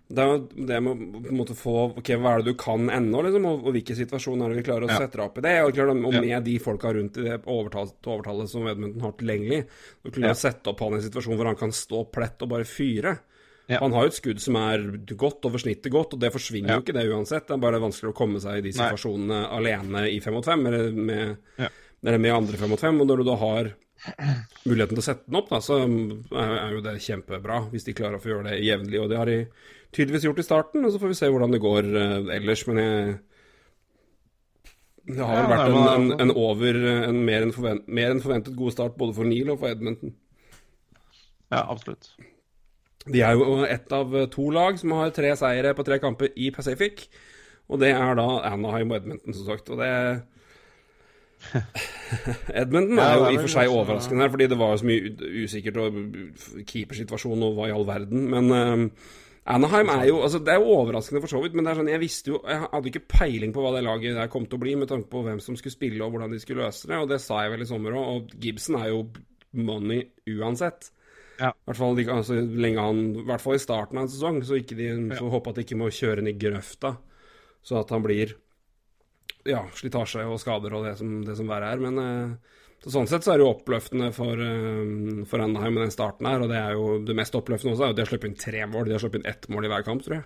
det er jo det med å på en måte få Ok, hva er det du kan ennå, liksom, og, og hvilke situasjoner er det vi klarer å ja. sette deg opp i det? Og, klart, og med de folka rundt i det overtallet, overtallet som Edmundton har tilgjengelig, du klarer ja. å sette opp han i en situasjon hvor han kan stå plett og bare fyre. Ja. Han har jo et skudd som er godt over snittet godt, og det forsvinner jo ikke det uansett. Det er bare vanskelig å komme seg i de situasjonene Nei. alene i fem mot fem, eller med, med andre fem mot fem. Og når du da har muligheten til å sette den opp, da, så er jo det kjempebra, hvis de klarer å få gjøre det jevnlig. Og det har de tydeligvis gjort i starten, og så får vi se hvordan det går uh, ellers. Men jeg Det har vel vært en, en, en, over en mer enn forventet, forventet god start både for Neil og for Edmonton. Ja, absolutt. De er jo ett av to lag som har tre seire på tre kamper i Pacific. Og det er da Anaheim og Edmonton, som sagt. Og det Edmonton er jo i og for seg overraskende her, fordi det var så mye usikkert og keepersituasjon og hva i all verden. Men uh, Anaheim er jo altså Det er jo overraskende for så vidt, men det er sånn, jeg visste jo Jeg hadde ikke peiling på hva det laget der kom til å bli, med tanke på hvem som skulle spille og hvordan de skulle løse det, og det sa jeg vel i sommer òg. Og Gibson er jo money uansett. Ja. I hvert fall, altså, lenge han, i hvert fall i starten av en sesong, så ikke de får håpe at de ikke må kjøre ned i grøfta, så at han blir ja, slitasje og skader og det som, det som verre er. Men eh, så sånn sett så er det jo oppløftende for, eh, for Anaheim med den starten her. Og det er jo det mest oppløftende også, er at de har sluppet inn tre mål. De har sluppet inn ett mål i hver kamp, tror jeg.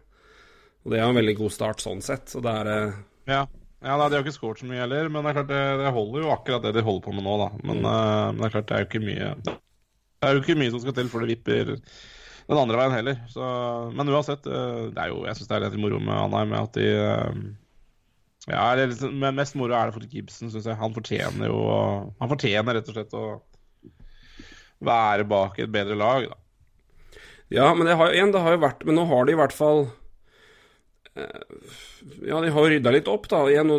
Og det er en veldig god start sånn sett. Så det er eh, Ja. Ja, da, De har ikke skåret så mye heller, men det er klart det, det, holder jo akkurat det de holder på med nå. da. Men, Mm. uh, men det er klart det er jo ikke mye Det er jo ikke mye som skal til før det vipper den andre veien heller. Så, men uansett, det er jo, jeg syns det er litt moro med Anheim. At de ja, er Men mest moro er det for Gibson, syns jeg. Han fortjener jo Han fortjener rett og slett å være bak et bedre lag, da. Ja, men det har igjen, det har jo vært Men nå har de i hvert fall eh, Ja, de har jo rydda litt opp, da. Igjen,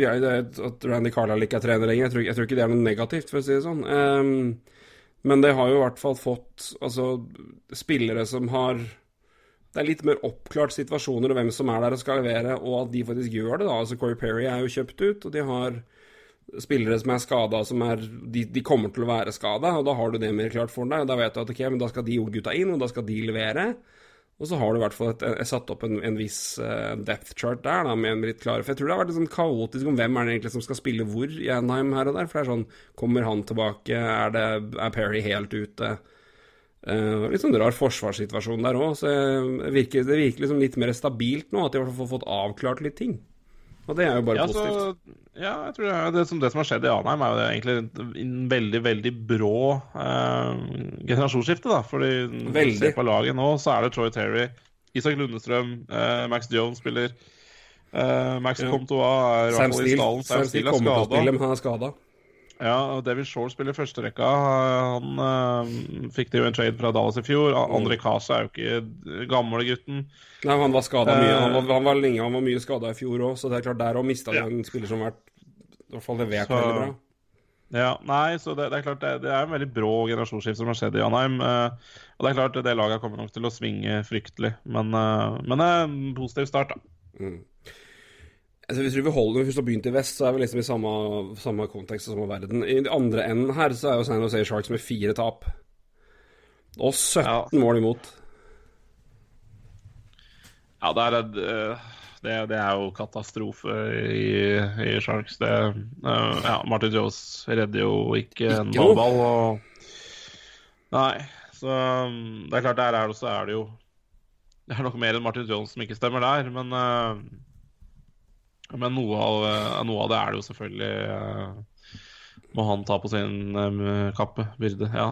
jeg, at Randy Carlisle ikke er trener lenger, jeg tror, jeg tror, ikke det er noe negativt, for å si det sånn. Um, men det har jo i hvert fall fått altså, spillere som har Det er litt mer oppklart situasjoner og hvem som er der og skal levere, og at de faktisk gjør det. da, altså Corey Perry er jo kjøpt ut, og de har spillere som er skada, som er de, de, kommer til å være skada, og da har du det mer klart for deg. og Da vet du at ok, men da skal de gutta inn, og da skal de levere. Og så har du i hvert fall et, et, satt opp en, en viss uh, depth chart der, da, med en litt klare For jeg tror det har vært litt sånn kaotisk om hvem er det egentlig som skal spille hvor i Anheim her og der. For det er sånn Kommer han tilbake? Er, det, er Perry helt ute? Uh, litt sånn rar forsvarssituasjon der òg. Så det virker, det virker liksom litt mer stabilt nå, at de i hvert fall har fått avklart litt ting. Og det er jo bare ja, positivt. Så, ja, jeg tror det, det, som, det som har skjedd i Anheim, er jo egentlig en veldig, veldig brå eh, generasjonsskifte. da Fordi veldig. ser på laget nå, så er det Troy Terry, Isak Lundestrøm, eh, Max Jones spiller. Eh, Max Ja. Comtois er i hvert fall i stallen. Sam Steele kommer til å spille, men han er skada. Ja, og David Shore spiller førsterekka. Han uh, fikk det jo en trade fra Dallas i fjor. Andre André Casa er jo ikke gamle gutten. Nei, han var skada mye. Han var, Eh. han var lenge, han var mye skada i fjor òg, så det er klart der òg mista de Ja. en spiller som har vært i hvert fall levert Så- veldig bra. Ja, nei, så det, det er klart det, det er en veldig brå generasjonsskift som har skjedd i Anheim. eh, og det er klart det laget kommer nok til å svinge fryktelig. Men, eh, men det er en positiv start, da. Mm. Altså, hvis vi holder, hvis vi har begynt i vest, så er vi liksom i samme, samme kontekst og samme verden. I den andre enden her så er jo San Jose Sharks med fire tap. Og 17 Ja. mål imot. Ja, det er, eh, det, det er jo katastrofe i, i Sharks. Det, eh, ja, Martin Jones redder jo ikke en Ikke noe. ball. Og... Nei, så det er klart der er det, så er det jo Det er nok mer enn Martin Jones som ikke stemmer der, men eh, Men noe av, eh, noe av det er det jo selvfølgelig eh, må han ta på sin eh, kappe, byrde. Ja.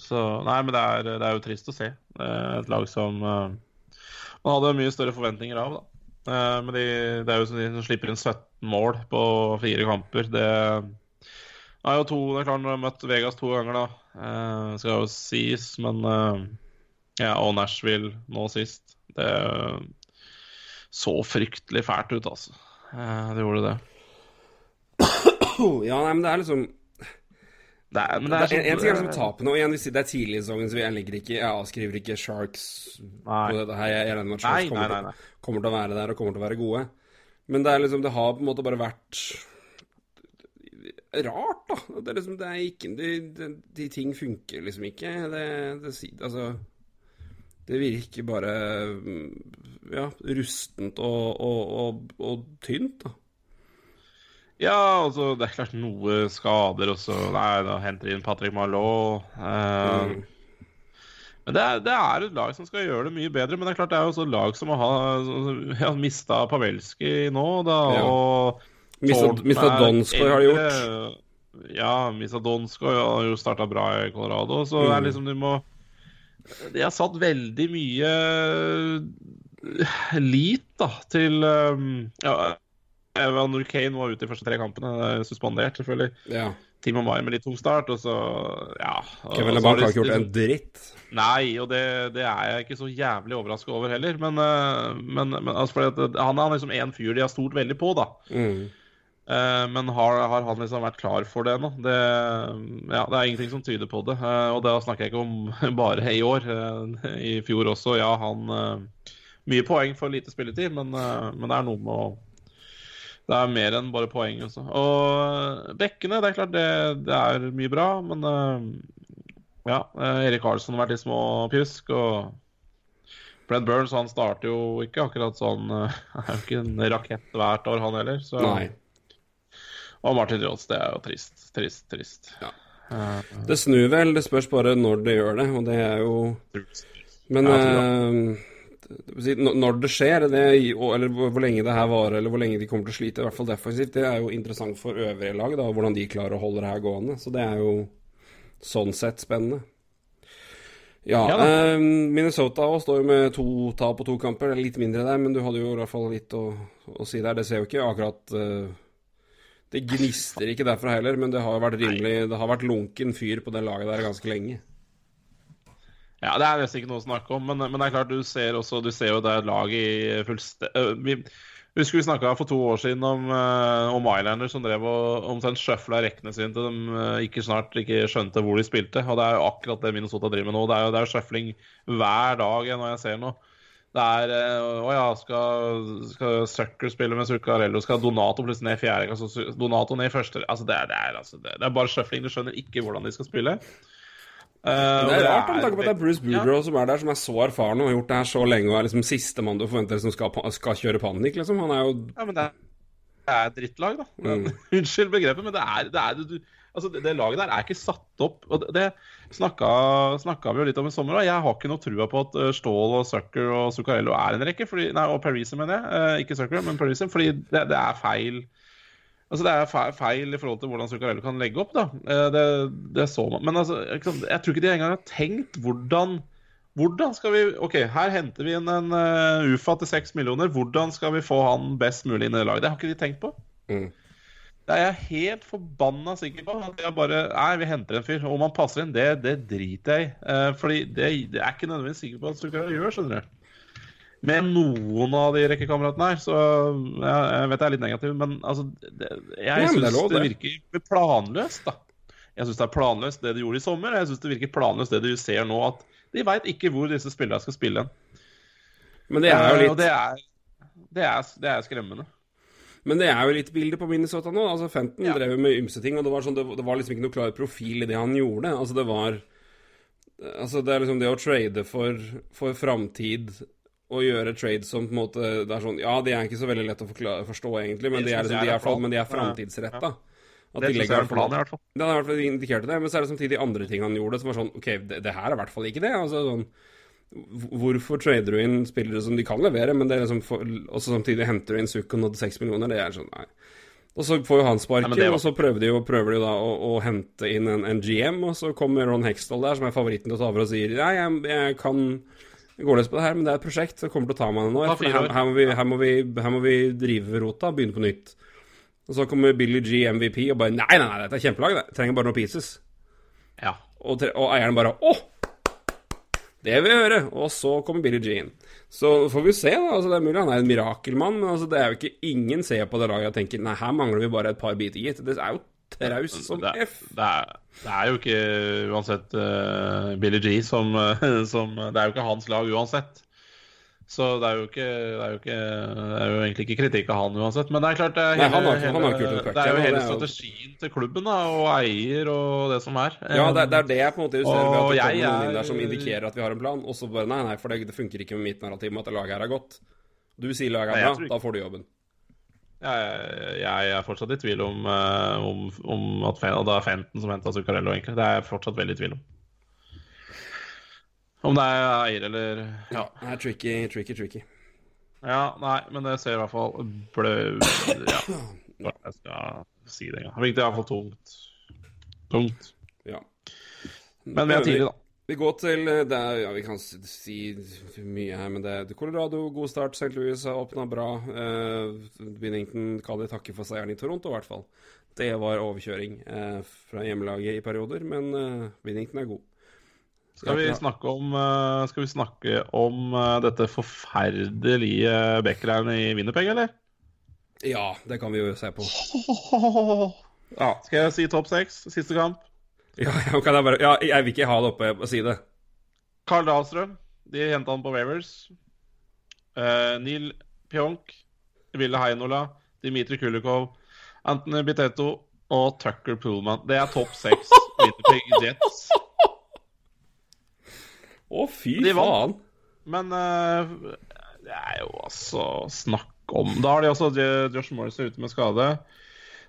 Så Nei, men det er, det er jo trist å se. Et lag som man hadde mye større forventninger av. da. Men de, det er jo som de som slipper inn 17 mål på fire kamper. Det er jo to Det er klart, de har møtt Vegas to ganger, da. Skal jo sies, men Ja, og Nashville nå sist. Det så fryktelig fælt ut, altså. Eh, det gjorde det. Ja, nei, men det er liksom Det er, men det er sånn, en, en ting er liksom tapene, og igjen, det er tidlig i sesongen, så jeg legger ikke Jeg avskriver ikke Sharks Nei. her. Jeg regner med at Sharks nei, kommer, nei, nei. Til, kommer til å være der og kommer til å være gode. Men det er liksom Det har på en måte bare vært rart, da. Det er liksom Det er ikke De, de, de ting funker liksom ikke. Det, det Altså Det virker bare mm, Ja, rustent og, og, og, og tynt, da. Ja, altså, det er klart noe skader også. Nei, da henter de inn Patrick Malot. Eh, Mm. Men det er, det er et lag som skal gjøre det mye bedre. Men det er klart det er jo også lag som har ja, mista Pavelski nå, da. Ja. Og Mista Donskoy har de gjort. Ja, mista Donskoy har jo starta bra i Colorado. Så det Mm. er liksom de må De har satt veldig mye lit da, til um, ja, Evan Kane var ute i første tre kampene, er suspendert selvfølgelig. Ja. Timo Mai med litt tung start, og så ja. Kevin LeBanc har ikke gjort en dritt. Nei, og det, det er jeg ikke så jævlig overraska over heller. Men, eh, men, men altså, han er liksom en fyr de har stolt veldig på, da. Mm. Eh, Men har, har han liksom vært klar for det nå? Det, ja, det er ingenting som tyder på det. Eh, Og da snakker jeg ikke om bare i år. Eh, I fjor også, ja, han Mye poeng for lite spilletid, men, men det er noe med å Det er mer enn bare poeng også. Og bekkene, det er klart det, det er mye bra, men ja. Erik Karlsson har vært litt småpjusk, og Brent Burns han starter jo ikke akkurat sånn Er jo ikke en rakett hvert år, han heller. Så. Nei. Og Martin Ross, det er jo trist, trist, trist. Ja. Eh, Det snur vel, det spørs bare når det gjør det, og det er jo Men eh, når- det skjer, det, eller hvor lenge det her varer, eller hvor lenge de kommer til å slite, i hvert fall defensivt, det er jo interessant for øvrige lag, da, hvordan de klarer å holde det her gående. Så det er jo sånn sett spennende. Ja, Ja eh, Minnesota også står jo med to tap på to kamper. Det er litt mindre der, men du hadde jo i hvert fall litt å, å si der. Det ser jo ikke akkurat eh, Det gnister ikke derfra heller, men det har vært rimelig Det har vært lunken fyr på det laget der ganske lenge. Ja, det er nesten ikke noe å snakke om, men, men det er klart du ser også Du ser jo det et lag i fullstendig Husker vi snakka for to år siden om, om Islander som drev og omtrent sjøfla rekkene sine til de ikke snart ikke skjønte hvor de spilte. Og det er jo akkurat det Minnesota driver med nå. Det er jo det er sjøfling hver dag når jeg ser noe. Det er eh, Å ja, skal, skal Sucker spille med Zuccarello? Skal Donato plutselig ned i fjerde? Altså, Donato ned i første Altså, det er, det er, altså, det, er bare sjøfling. Du skjønner ikke hvordan de skal spille. Uh, Det er rart med tanke på at det er Bruce Ja. Som er der, som er så erfaren og har gjort det her så lenge og er liksom sistemann du forventer som skal, skal kjøre panikk, liksom. Han er jo Ja, men det er, det er et drittlag, da. Men, Unnskyld begrepet, men det er, det, er du, altså det, det laget der er ikke satt opp. og Det, det snakka, vi jo litt om i sommer. Jeg har ikke noe trua på at eh, Ståhl og Zucker og Zuccarello er en rekke. Fordi, nei, og Parisen, mener jeg. Eh, ikke Zucker, men Parisen. Fordi det, det er feil. Altså Det er feil i forhold til hvordan Zuccarello kan legge opp. da Eh, Det, det så man. Men altså, jeg tror ikke de engang har tenkt hvordan hvordan skal vi Ok, her henter vi inn en UFA til seks millioner. Hvordan skal vi få han best mulig inn i laget? Det har ikke de tenkt på. Mm. Det er jeg helt forbanna sikker på. At jeg bare Nei, vi henter en fyr. Om han passer inn, det, det driter jeg i. Uh, fordi det, det er ikke nødvendigvis sikker på at Zuccarello gjør, skjønner du. Med noen av de rekkekameratene her, så jeg, jeg vet jeg er litt negativ, men altså det, Jeg syns det virker planløst, da. Jeg syns det er planløst det de gjorde i sommer, og jeg syns det virker planløst det de ser nå. At de veit ikke hvor disse spillerne skal spille hen. Men det er jo Eh, litt det er, det er, det er skremmende. Men det er jo litt bilde på Minnesota nå. Altså Fenton Ja. drev med ymse ting, og det var, sånn, det, det var liksom ikke noe klar profil i det han gjorde. Altså det var Altså det er liksom det å trade for, for framtid og gjøre trade som på en måte Det er sånn Ja, de er ikke så veldig lett å forklare, forstå, egentlig, men Det de er, liksom, de er er, men de er framtidsretta. At Det de legger er en plan, i hvert fall. Det hadde i hvert fall indikert det, men så er det samtidig andre ting han gjorde som var sånn OK, det, det her er i hvert fall ikke det. Altså sånn Hvorfor trader du inn spillere som de kan levere, men det er liksom for, også samtidig henter du inn Sukkon og 6 millioner? Det er sånn, nei. Og så får jo han sparken, det var- og så prøver de jo, prøver de da å, å hente inn en, en GM, og så kommer Ron Hextall der, som er favoritten til å ta over, og sier nei, jeg, jeg kan gå løs på det her, men det er et prosjekt som kommer til å ta meg For fire her, her, må vi, her, må vi, her må vi drive rota, begynne på nytt. Og så kommer Billy G MVP og bare Nei, nei, nei, dette er kjempelag, det. Trenger bare noen pieces. Ja. Og, og eieren bare Å! Det vil jeg høre. Og så kommer Billy Jean. Så får vi se, da. Altså, det er mulig han er en mirakelmann, men altså, det er jo ikke ingen ser på det laget og tenker Nei, her mangler vi bare et par biter, gitt. Det er jo traust som det, F. det, er, det er jo ikke uansett uh, Billy G som, som Det er jo ikke hans lag uansett. Så det er ikke Det er ikke, det er jo egentlig ikke kritikk av han uansett. Men det er klart det er, Nei, hele, har hele- det er jo hele strategien til klubben da, og eier og det som er. Ja, det, er- det jeg på en måte ser, ved at det kommer noen inn der som indikerer at vi har en plan, og så bare nei, nei, for det, det funker ikke med mitt narrativ med at laget her er godt. Du sier laget her er bra, da får du jobben. Jeg, jeg er fortsatt i tvil om, eh, om, om at det er Fenton som henta Zuccarello, egentlig. Det er jeg fortsatt veldig i tvil om. Om det er eier eller Ja. Det er tricky, tricky, tricky. Ja, nei, men det ser i hvert fall blø... Ja, jeg skal si det engang. Det virker iallfall tungt. Tungt. Ja. Men vi er tidlig, da. Vi går til eh, det er, Ja, vi kan si mye her, men det er Colorado, god start. St. Louis har åpna bra. Uh, Binnington kan de takke for seieren i Toronto, i hvert fall. det var overkjøring uh, fra hjemmelaget i perioder, men uh, Binnington er god. Skal vi snakke om, eh, skal vi snakke om eh, dette forferdelige backerne i Winnerpeg, eller? Ja, det kan vi jo se på. Ja, skal jeg si topp seks? Siste kamp. Ja, jeg, bare, ja, jeg vil ikke ha det oppe og si det. Carl Dahlstrøm. De henta han på Wavers. Uh, Neil Pjonk. Ville Heinola. Dimitri Kulikov. Anthony Biteto og Tucker Pullman. Det er topp seks Winnerpeg Jets. Å, fy faen. Men uh, det er jo altså snakk om Da har de også Josh Morris er ute med skade.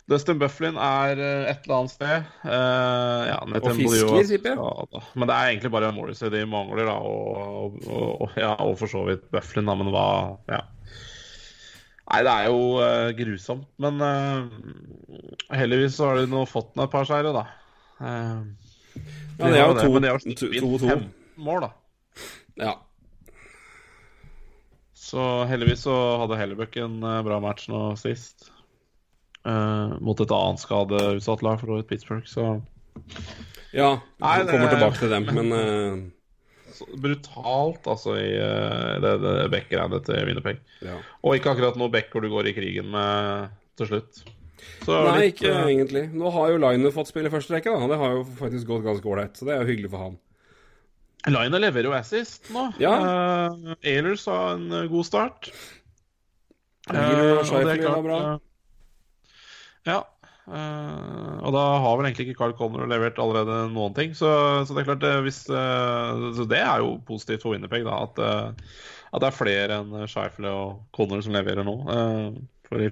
Dustin Bufflin er eh, et eller annet sted. Uh, ja, og fisker, tipper jeg. Men det er egentlig bare Morrissey de mangler, da. Og, og, og, ja, og, for så vidt Bufflin, da, men hva ja. Nei, det er jo uh, grusomt. Men uh, heldigvis så har de nå fått ned et par seire, da. ja, det er jo 2-2 mål, da. Ja. Så heldigvis så hadde Hellebuck en eh, bra match nå sist. Uh, mot et annet skadeutsatt lag, for så vidt Pittsburgh. Så, ja vi det- kommer tilbake til dem, men uh... brutalt, altså, i uh, det, det backregnet til Winnerpeg. ja. Og ikke akkurat noe backer du går i krigen med til slutt. Så Nei, litt, ikke egentlig. Nå har jo Liner fått spille første rekke, da. Det har jo faktisk gått ganske ålreit, så det er jo hyggelig for han. Liner leverer jo assist nå. Ja. Uh, Ehlers har en eh, god start. Uh, Eh, er klart, var bra. eh, ja. Uh, og da har vel egentlig ikke Carl Conner levert allerede noen ting. Så, så det er klart, eh, hvis, eh, så det er jo positivt for Winnerpeg, da. At, eh, at det er flere enn Scheifele og Conner som leverer nå. Eh, for i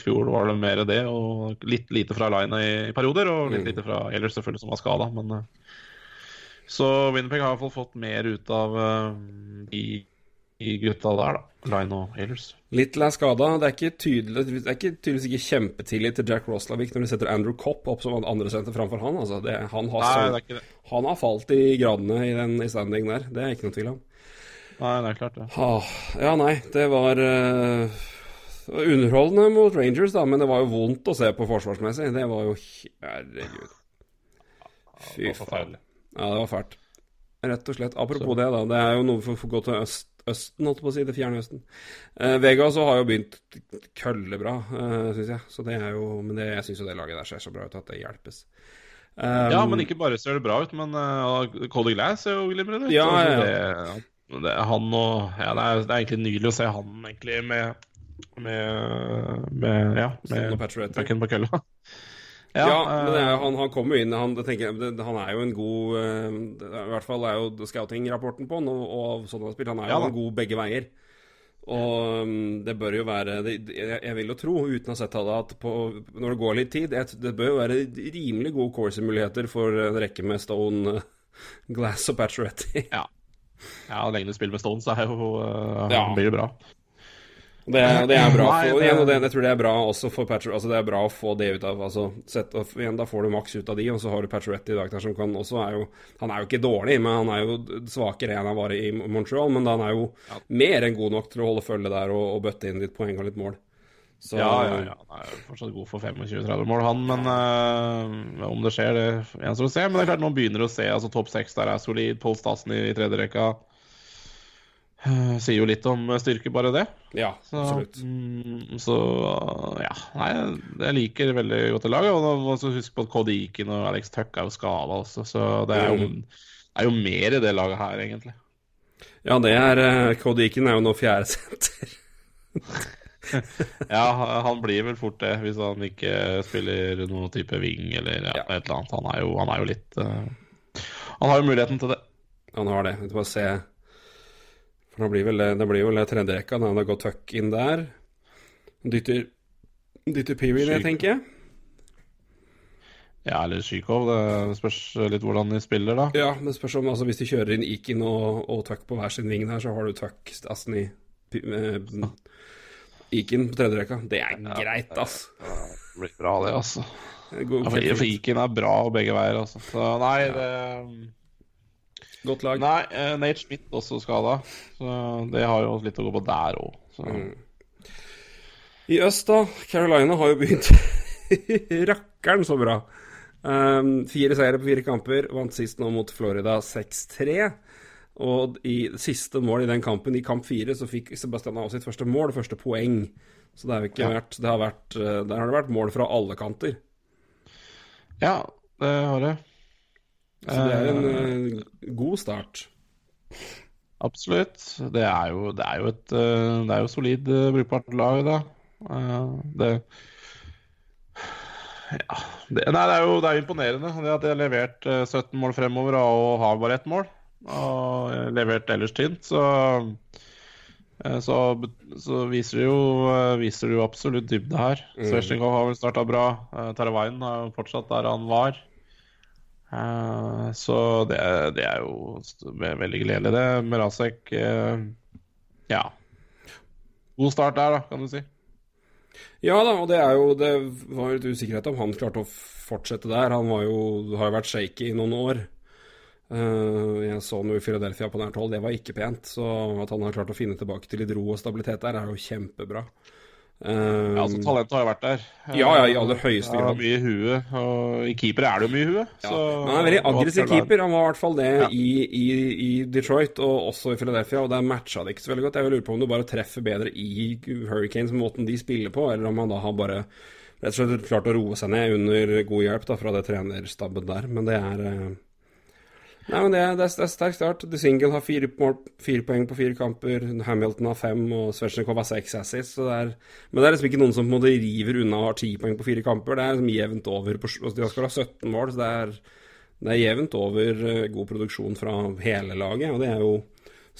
fjor var det mer det, og litt lite fra Lina i, i perioder. Og litt Mm. lite fra Ehlers, selvfølgelig, som var skada. Men eh, så Winnerpeg har i hvert fall fått mer ut av eh, de, i gutta der, da. Line og Ehlers. Little er skada. Det er ikke tydelig, det er ikke, tydeligvis ikke kjempetillit til Jack Roslavik når de setter Andrew Copp opp som andre senter framfor han. Altså, det, han, har Nei, så, han har falt i gradene i den i standing der. Det er ikke noe tvil om. Nei, det er klart det. Ah, ja, nei, det var uh, underholdende mot Rangers, da, men det var jo vondt å se på forsvarsmessig. Det var jo Herregud. Fy faen. Ja, det var fælt. Rett og slett. Apropos det, da. Det er jo noe for å gå til øst, Østen, holdt på å si. Det fjerne Østen. Eh, Vegas har jo begynt køllebra, eh, syns jeg. Så det er jo Men det, jeg syns jo det laget der ser så bra ut at det hjelpes. Um, Ja, men ikke bare ser det bra ut, men uh, Cody Glass ser jo glimrende ut. Ja, Altså, ja, Det, det, er han og Ja, det er, det er egentlig nydelig å se han egentlig med med, med ja, med sånn, pucken på kølla. Ja, men det er, eh, han, han kommer jo inn han, det tenker han er jo en god eh, er- I hvert fall er jo scouting-rapporten på han, og, og sånn han har spilt. Han er jo Ja en god begge veier. Og um, det bør jo være jeg, vil jo tro, uten å ha sett det, at på, når det går litt tid Det, bør jo være rimelig gode corsi-muligheter for en rekke med Stone, eh, Glass og Patcheretti. ja. ja, spiller med Stones, så er jo uh, Ja. blir det bra. Det, det er bra. For, igjen, og det, jeg tror det er bra også for Patrick, altså det er bra å få det ut av altså, sett, og igjen, Da får du maks ut av de, og så har du Pacioretty i dag der som kan også er jo Han er jo ikke dårlig, men han er jo svakere enn han var i Montreal. Men han er jo mer enn god nok til å holde følge der og, og bøtte inn litt poeng og litt mål. Så Ja, ja, ja. Han er jo fortsatt god for 25-30 mål, han. Men øh, om det skjer, det gjenstår å se. Men det er klart, nå begynner du å se. altså Topp seks der er solid. Pål Stassen i, i tredje rekka. Eh, sier jo litt om styrke, bare det. ja, Så, absolutt. mm, så ja. Nei, jeg liker veldig godt det laget. Og du huske på at Eakin og Alex Tuck er jo skada også, så det er jo, Mm. er jo mer i det laget her, egentlig. Ja, det er Cody Eakin er jo nå fjerde senter. Ja, han blir vel fort det, hvis han ikke spiller noen type wing eller ja, Ja. et eller annet. Han er jo, han er jo litt uh, Han har jo muligheten til det. Han har det. Vi får bare se. For det blir vel, det blir vel tredje rekka når han har gått tuck inn der. Dytter, dytter Peary ned, tenker jeg. Ja, eller Zjykov. Det spørs litt hvordan de spiller, da. Ja, men spørs om altså, Hvis de kjører inn Ikin og, og Tuck på hver sin ving der, så har du Tuck Stassen i eh, Ikin på tredje rekka. Det er greit, ass. Det blir bra, det, altså. God, Ja, for, for Iken er bra begge veier, altså. Så nei, det Godt lag. Nei, uh, Nate Schmidt også skada. Så det har jo litt å gå på der òg. Mm. I øst, da. Carolina har jo begynt Rakkeren så bra. Um, fire seire på fire kamper. Vant sist nå mot Florida 6-3. Og i siste mål i den kampen, i kamp fire, så fikk Sebastian Aas sitt første mål, første poeng. Så det har jo ikke Ja. vært, det har vært eh, Der har det vært mål fra alle kanter. Ja, det har det. Så det er en eh, god start. Absolutt. Det er jo, det er jo et eh, Det er jo solid, brukbart lag, da. Det Ja. Det, nei, det er jo det er imponerende det at de har levert eh, 17 mål fremover og har bare ett mål. Og levert ellers tynt, så så, så viser det jo Viser det jo absolutt dybde her. Mm. Svesjnikov har vel starta bra. Uh, Taravainen er jo fortsatt der han var. Eh, så det, det er jo veldig gledelig, det. Merasek uh, Ja. God start der, da, kan du si. Ja da, og det er jo Det var litt usikkerhet om han klarte å fortsette der. Han jo, har jo vært shaky i noen år. Uh, jeg så noe i Philadelphia på nært hold, det var ikke pent. Så at han har klart å finne tilbake til litt ro og stabilitet der, er jo kjempebra. Eh, Ja, altså Talentet har jo vært der. Ja, ja, i aller høyeste Ja, grad. mye i huet. Og i keeper er det jo mye i huet. ja. så- han er en veldig aggressiv keeper. Han var i hvert fall det Ja. i, i, i Detroit og også i Philadelphia, og der matcha det ikke så veldig godt. Jeg vil lure på om du bare treffer bedre i Hurricanes, måten de spiller på, eller om han da har bare rett og slett klart å roe seg ned under god hjelp da, fra det trenerstabben der. Men det er eh, Nei, men det det er, det er sterk start. The Single har fire, mål, fire poeng på fire kamper. Hamilton har fem, og Svetsjnikov har seks assists. Så det er, men det er liksom ikke noen som på en måte river unna og har ti poeng på fire kamper. Det er liksom jevnt over. På, altså de har skåra 17 mål, så det er, det er jevnt over eh, god produksjon fra hele laget. Og det er jo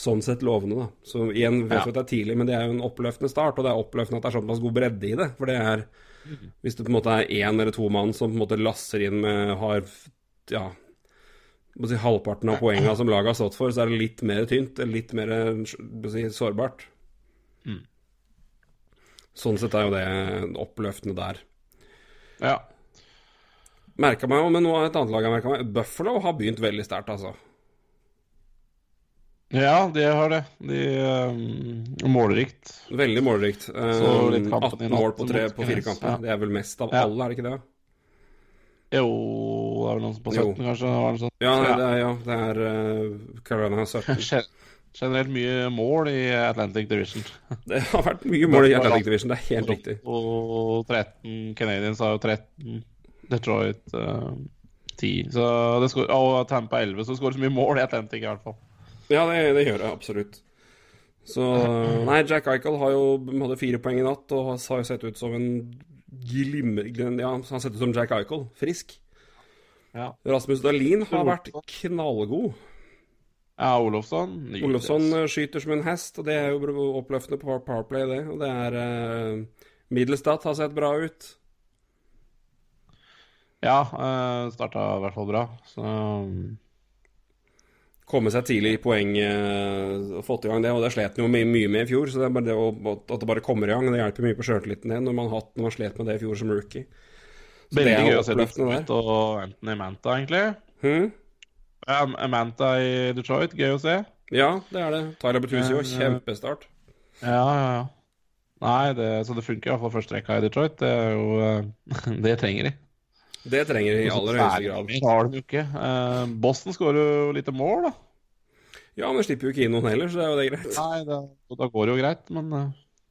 sånn sett lovende, da. Så igjen, vet Ja. at det er tidlig, men det er jo en oppløftende start. Og det er oppløftende at det er såpass god bredde i det. For det er Hvis det på en måte er én eller to mann som på en måte lasser inn med har ja, si, halvparten av poengene som laget har stått for, så er det litt mer tynt, litt mer si, sårbart. Mm. Sånn sett er jo det oppløftende der. Ja. Merka meg jo, men nå er et annet lag jeg merka meg Buffalo har begynt veldig sterkt, altså. ja, de har det. De um, Målrikt. Veldig målrikt. Um, 18 mål på, tre, på fire kamper. ja. Det er vel mest av Ja. alle, er det ikke det? Jo, det er vel noen på Jo. 17, kanskje? Var det sånn? Ja, det er, ja, det er uh, Carolina har 17. Generelt mye mål i Atlantic Division. Det har vært mye mål i Atlantic Division, det er helt riktig. Og 13 Canadians har jo 13. Detroit uh, 10. Så det skår, og Tampa 11, så skårer så mye mål i Atlantic i hvert fall. Ja, det, det gjør det absolutt. Så Nei, Jack Eichel har jo hadde fire poeng i natt og har jo sett ut som en glimmer... Ja, han settes som Jack Eichel. Frisk. Ja. Rasmus Dahlin har vært knallgod. Ja, Olofsson. Olofsson eh, skyter som en hest, og det er jo oppløftende på Powerplay, det. Og det er eh, Middelstad har sett bra ut. Ja, eh, starta i hvert fall bra. Så Komme seg tidlig i poeng eh, og fått i gang det, og det slet han jo mye, mye med i fjor. Så det det å, at det bare kommer i gang, det hjelper mye på sjøltilliten din når man, har hatt, når man slet med det i fjor som rookie. Så det er gøy å se Detroit og Anthony Manta, egentlig. Hmm? Um, Manta i Detroit, gøy å se. Ja, det er det. Tyler Bertuzzi Men, eh, kjempestart. Ja, ja, ja. Nei, det, så det funker i hvert fall første rekka i Detroit. Det jo eh, Det trenger de. Det trenger de i aller høyeste grad. Har de jo ikke. Eh, Boston skårer jo lite mål, da. Ja, men slipper jo ikke inn noen heller, så det er jo det greit. Nei, det, da går det jo greit, men eh,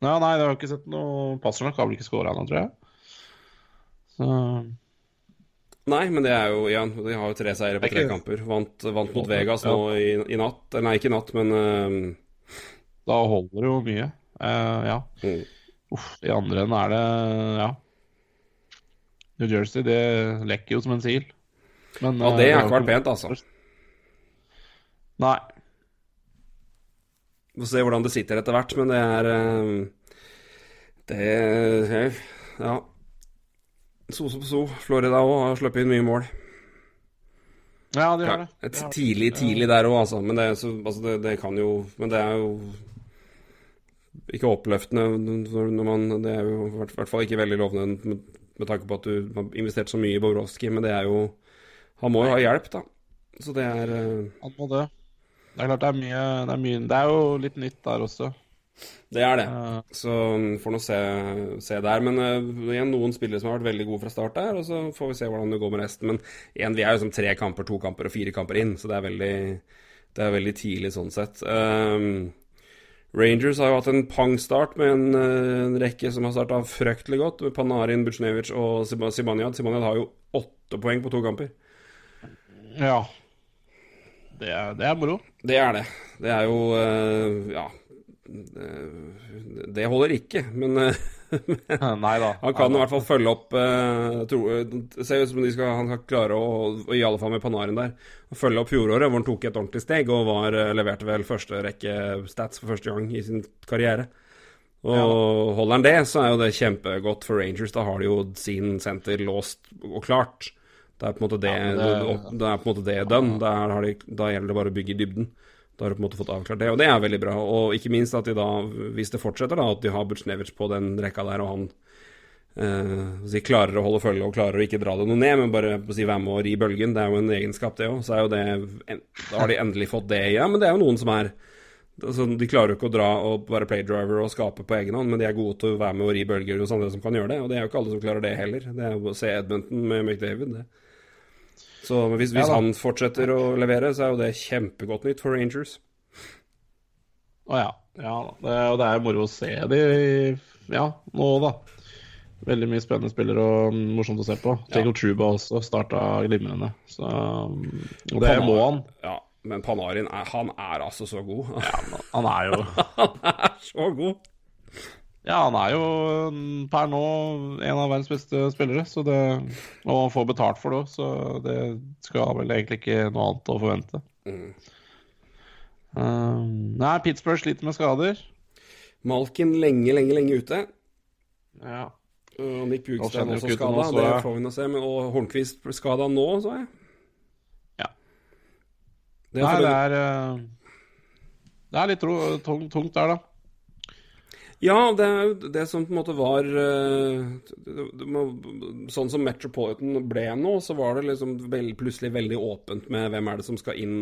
ja, Nei, det har jo ikke sett noe Pasternak har vel ikke skåra ennå, tror jeg. Så Nei, men det er jo Ja, de har jo tre seire på tre kamper. Vant, vant mot Vegas nå i, i natt. Nei, ikke i natt, men uh... da holder det jo mye. Uh, ja. mm. Uff, i andre enden er det Ja. New Jersey, det lekker jo som en sil. Men, eh, det har ikke vært pent, altså. Nei. Vi får se hvordan det sitter etter hvert, men det er Det Det Ja. So som so. Florida òg har sluppet inn mye mål. Ja, de har det. et De har det. tidlig, tidlig der òg, altså. Men det, er så, altså det, det kan jo Men det er jo ikke oppløftende når man Det er jo i hvert fall ikke veldig lovende med, tanke på at du har investert så mye i Bobrovskij, men det er jo Han må jo ha hjelp, da. Så det er eh, Han må det. Det er klart det er mye Det er, mye, det er jo litt nytt der også. Det er det. Eh, Så mm, får nå se, se der. Men uh, igjen noen spillere som har vært veldig gode fra start der, og så får vi se hvordan det går med resten. Men igjen, vi er jo som tre kamper, to kamper og fire kamper inn, så det er veldig, det er veldig tidlig sånn sett. Um, Rangers har jo hatt en pang-start med en, eh, en rekke som har starta fryktelig godt. Med Panarin, Bucnevic og Sib- Zibanejad. Zibanejad har jo åtte poeng på to kamper. ja. Det er, det er moro. Det er det. Det er jo eh, Ja. Det, det holder ikke, men eh, Nei da. Han kan i hvert fall følge opp eh, tro, ser ut som de skal, han skal klare å, i alle fall med Panarin der, følge opp fjoråret, hvor han tok et ordentlig steg og var, eh, leverte vel første rekke stats for første gang i sin karriere. Og holder han det, så er jo det kjempegodt for Rangers. Da har de jo sin senter låst og klart. Det er på en måte det, Ja, det, det- det, er på en måte det done. Der de, da gjelder det bare å bygge i dybden. Da har du på en måte fått avklart det, og det er veldig bra. Og ikke minst at de da, hvis det fortsetter, da, at de har Bucnevic på den rekka der, og han eh, klarer å holde følge og klarer å ikke dra det noe ned, men bare si, være med og ri bølgen. Det er jo en egenskap, det òg. Så er jo det Da har de endelig fått det. Ja, men det er jo noen som er altså, De klarer jo ikke å dra og være playdriver og skape på egen hånd, men de er gode til å være med og ri bølger hos andre som kan gjøre det. Og det er jo ikke alle som klarer det heller. Det er jo å se Edmonton med McDavid, det. Så hvis, hvis Ja han fortsetter å levere, så er jo det kjempegodt nytt for Rangers. Å ja. ja da. det, er moro å se de ja, nå, da. Veldig mye spennende spillere og morsomt å se på. Jacob Truba også starta glimrende. Så, det Panarin- må han. Ja, men Panarin er, han er altså så god. Han er jo han er så god. Ja, han er jo mm, per nå en av verdens beste spillere, så det Og han får betalt for det òg, så det skal vel egentlig ikke noe annet å forvente. Mm. Um, nei, Pittsburgh sliter med skader. Malkin lenge, lenge, lenge ute. Ja. Og Nick Skjønner også skada, det jeg- får vi nå se. Men, og Hornquist skada nå, så jeg. Ja. Det er Nei, det er uh, Det er litt tungt, tungt der, da. Ja, det er jo det som på en måte var eh, Sånn som Metropolitan ble nå, så var det liksom veld, plutselig veldig åpent med hvem er det som skal inn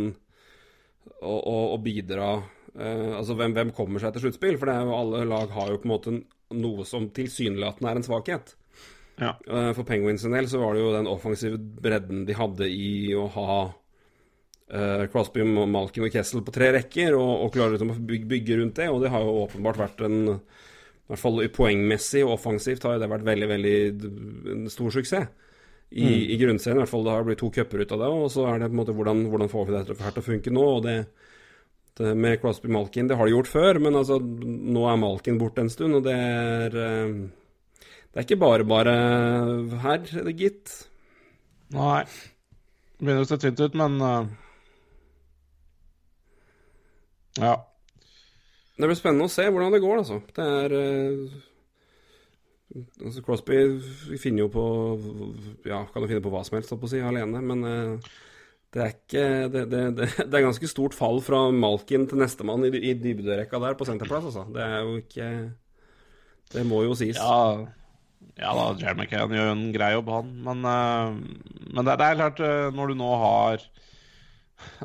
og, og, og bidra. eh, altså hvem, hvem kommer seg til sluttspill? For det jo alle lag har jo på en måte noe som tilsynelatende er en svakhet. Ja. Eh, For Penguins en del så var det jo den offensive bredden de hadde i å ha Crosby, Malkin og Kessel på tre rekker, og, og klarer liksom å bygge, bygge rundt det. Og det har jo åpenbart vært en I hvert fall poengmessig og offensivt har det vært veldig, veldig en stor suksess. I, i grunnserien, i hvert fall. Det har blitt to cuper ut av det. Og så er det på en måte hvordan, hvordan får vi dette her til å funke nå? Og det, det med Crosby Malkin, det har de gjort før, men altså nå er Malkin borte en stund, og det er eh, det er ikke bare bare her, er det gitt. Nei. Det begynner å se tynt ut, men uh, Ja. Det blir spennende å se hvordan det går, altså. Det er eh, altså Crosby finner jo på Ja, kan jo finne på hva som helst, holdt på å si, alene, men eh, det er ikke det, det, det, det er ganske stort fall fra Malkin til nestemann i, i dybderekka der på senterplass, altså. Det er jo ikke Det må jo sies. Ja, ja da, Jeremy Kane gjør jo en grei jobb, han. Men, eh, men det, er klart, når du nå har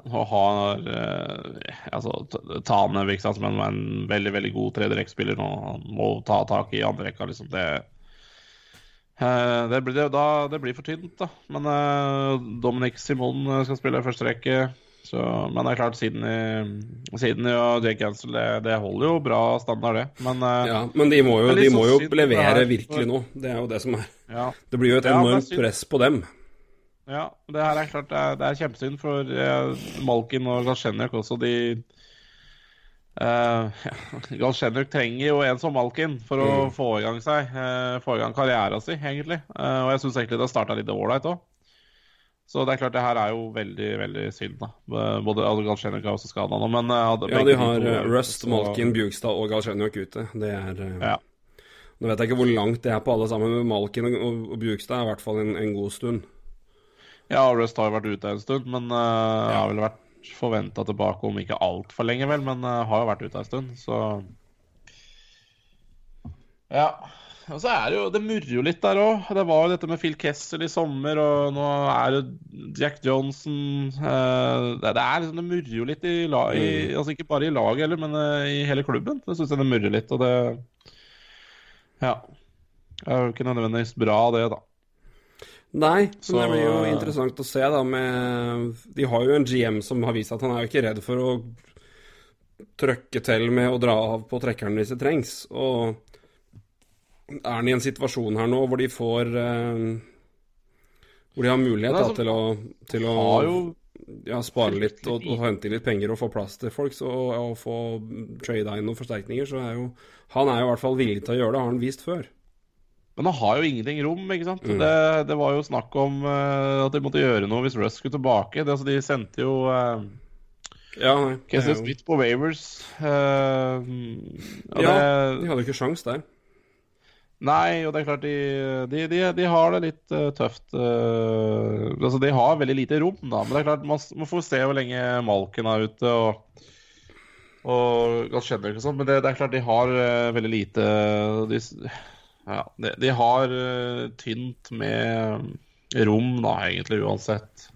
Nå har eh, altså, Tane virker som en veldig veldig god tredjerekkspiller nå, han må ta tak i andre rekka. Liksom. Det, eh, det, blir, det, da, det blir for tynt, da. Men uh, Dominic Simon eh, skal spille i første rekke. Så, men det er klart, Siden i og Jake Hansel, det, det holder jo bra standard, det. Men eh, Ja, men de må jo, de må jo levere virkelig nå. Det er jo det som er ja. Det blir jo et enormt press på dem. Ja, det her er klart det er, det er kjempesynd for eh, Malkin og Galsjenjuk også. De eh, ja, trenger jo en som Malkin for å Mm. få i gang seg eh, Få i gang karrieren sin, egentlig. Eh, og jeg syns egentlig det har starta litt ålreit òg. Så det er klart det her er jo veldig, veldig synd, da. Både altså, Galsjenjuk er også skada nå, men eh, hadde Ja, de har to- eh, Rust, Malkin, Bjugstad og Galsjenjuk ute. Det er eh, Ja. Nå vet jeg ikke hvor langt det er på alle sammen, men Malkin og, og, og Bjugstad er i hvert fall en, en god stund. Ja, Rust har jo vært ute en stund, men uh, har vel vært forventa tilbake om ikke altfor lenge, vel, men uh, har jo vært ute en stund, så Ja. Og så er det jo Det murrer jo litt der òg. Det var jo dette med Phil Kessel i sommer, og nå er det Jack Johnson uh, det, det er liksom Det murrer jo litt i, la, i Altså ikke bare i laget heller, men uh, i hele klubben. Det syns jeg det murrer litt, og det Ja. Det er jo ikke nødvendigvis bra, det, da. Nei, men Så- det blir jo interessant å se, da, med De har jo en GM som har vist at han er jo ikke redd for å trøkke til med å dra av på trekkeren hvis det trengs. Og er han i en situasjon her nå hvor de får eh, Hvor de har mulighet da, altså, til å, til å jo ja, spare litt og, og hente litt penger og få plass til folk så, og, og få trada inn noen forsterkninger, så er jo Han er jo i hvert fall villig til å gjøre det, har han vist før. Men han har jo ingenting rom, ikke sant. Mm. Det, det var jo snakk om uh, at de måtte gjøre noe hvis Russ skulle tilbake. Det, altså, de sendte jo uh, Ja, nei. det er Smith på Wavers. Uh, ja, Ja, det, de hadde ikke sjans der. Nei, og det er klart de, de, de, de har det litt uh, tøft. Uh, altså De har veldig lite rom, da. Men det er klart man, man får se hvor lenge Malken er ute. og og godt skjønner ikke sånn, Men det, det er klart de har uh, veldig lite De, ja, de, de har uh, tynt med rom, da, egentlig, uansett.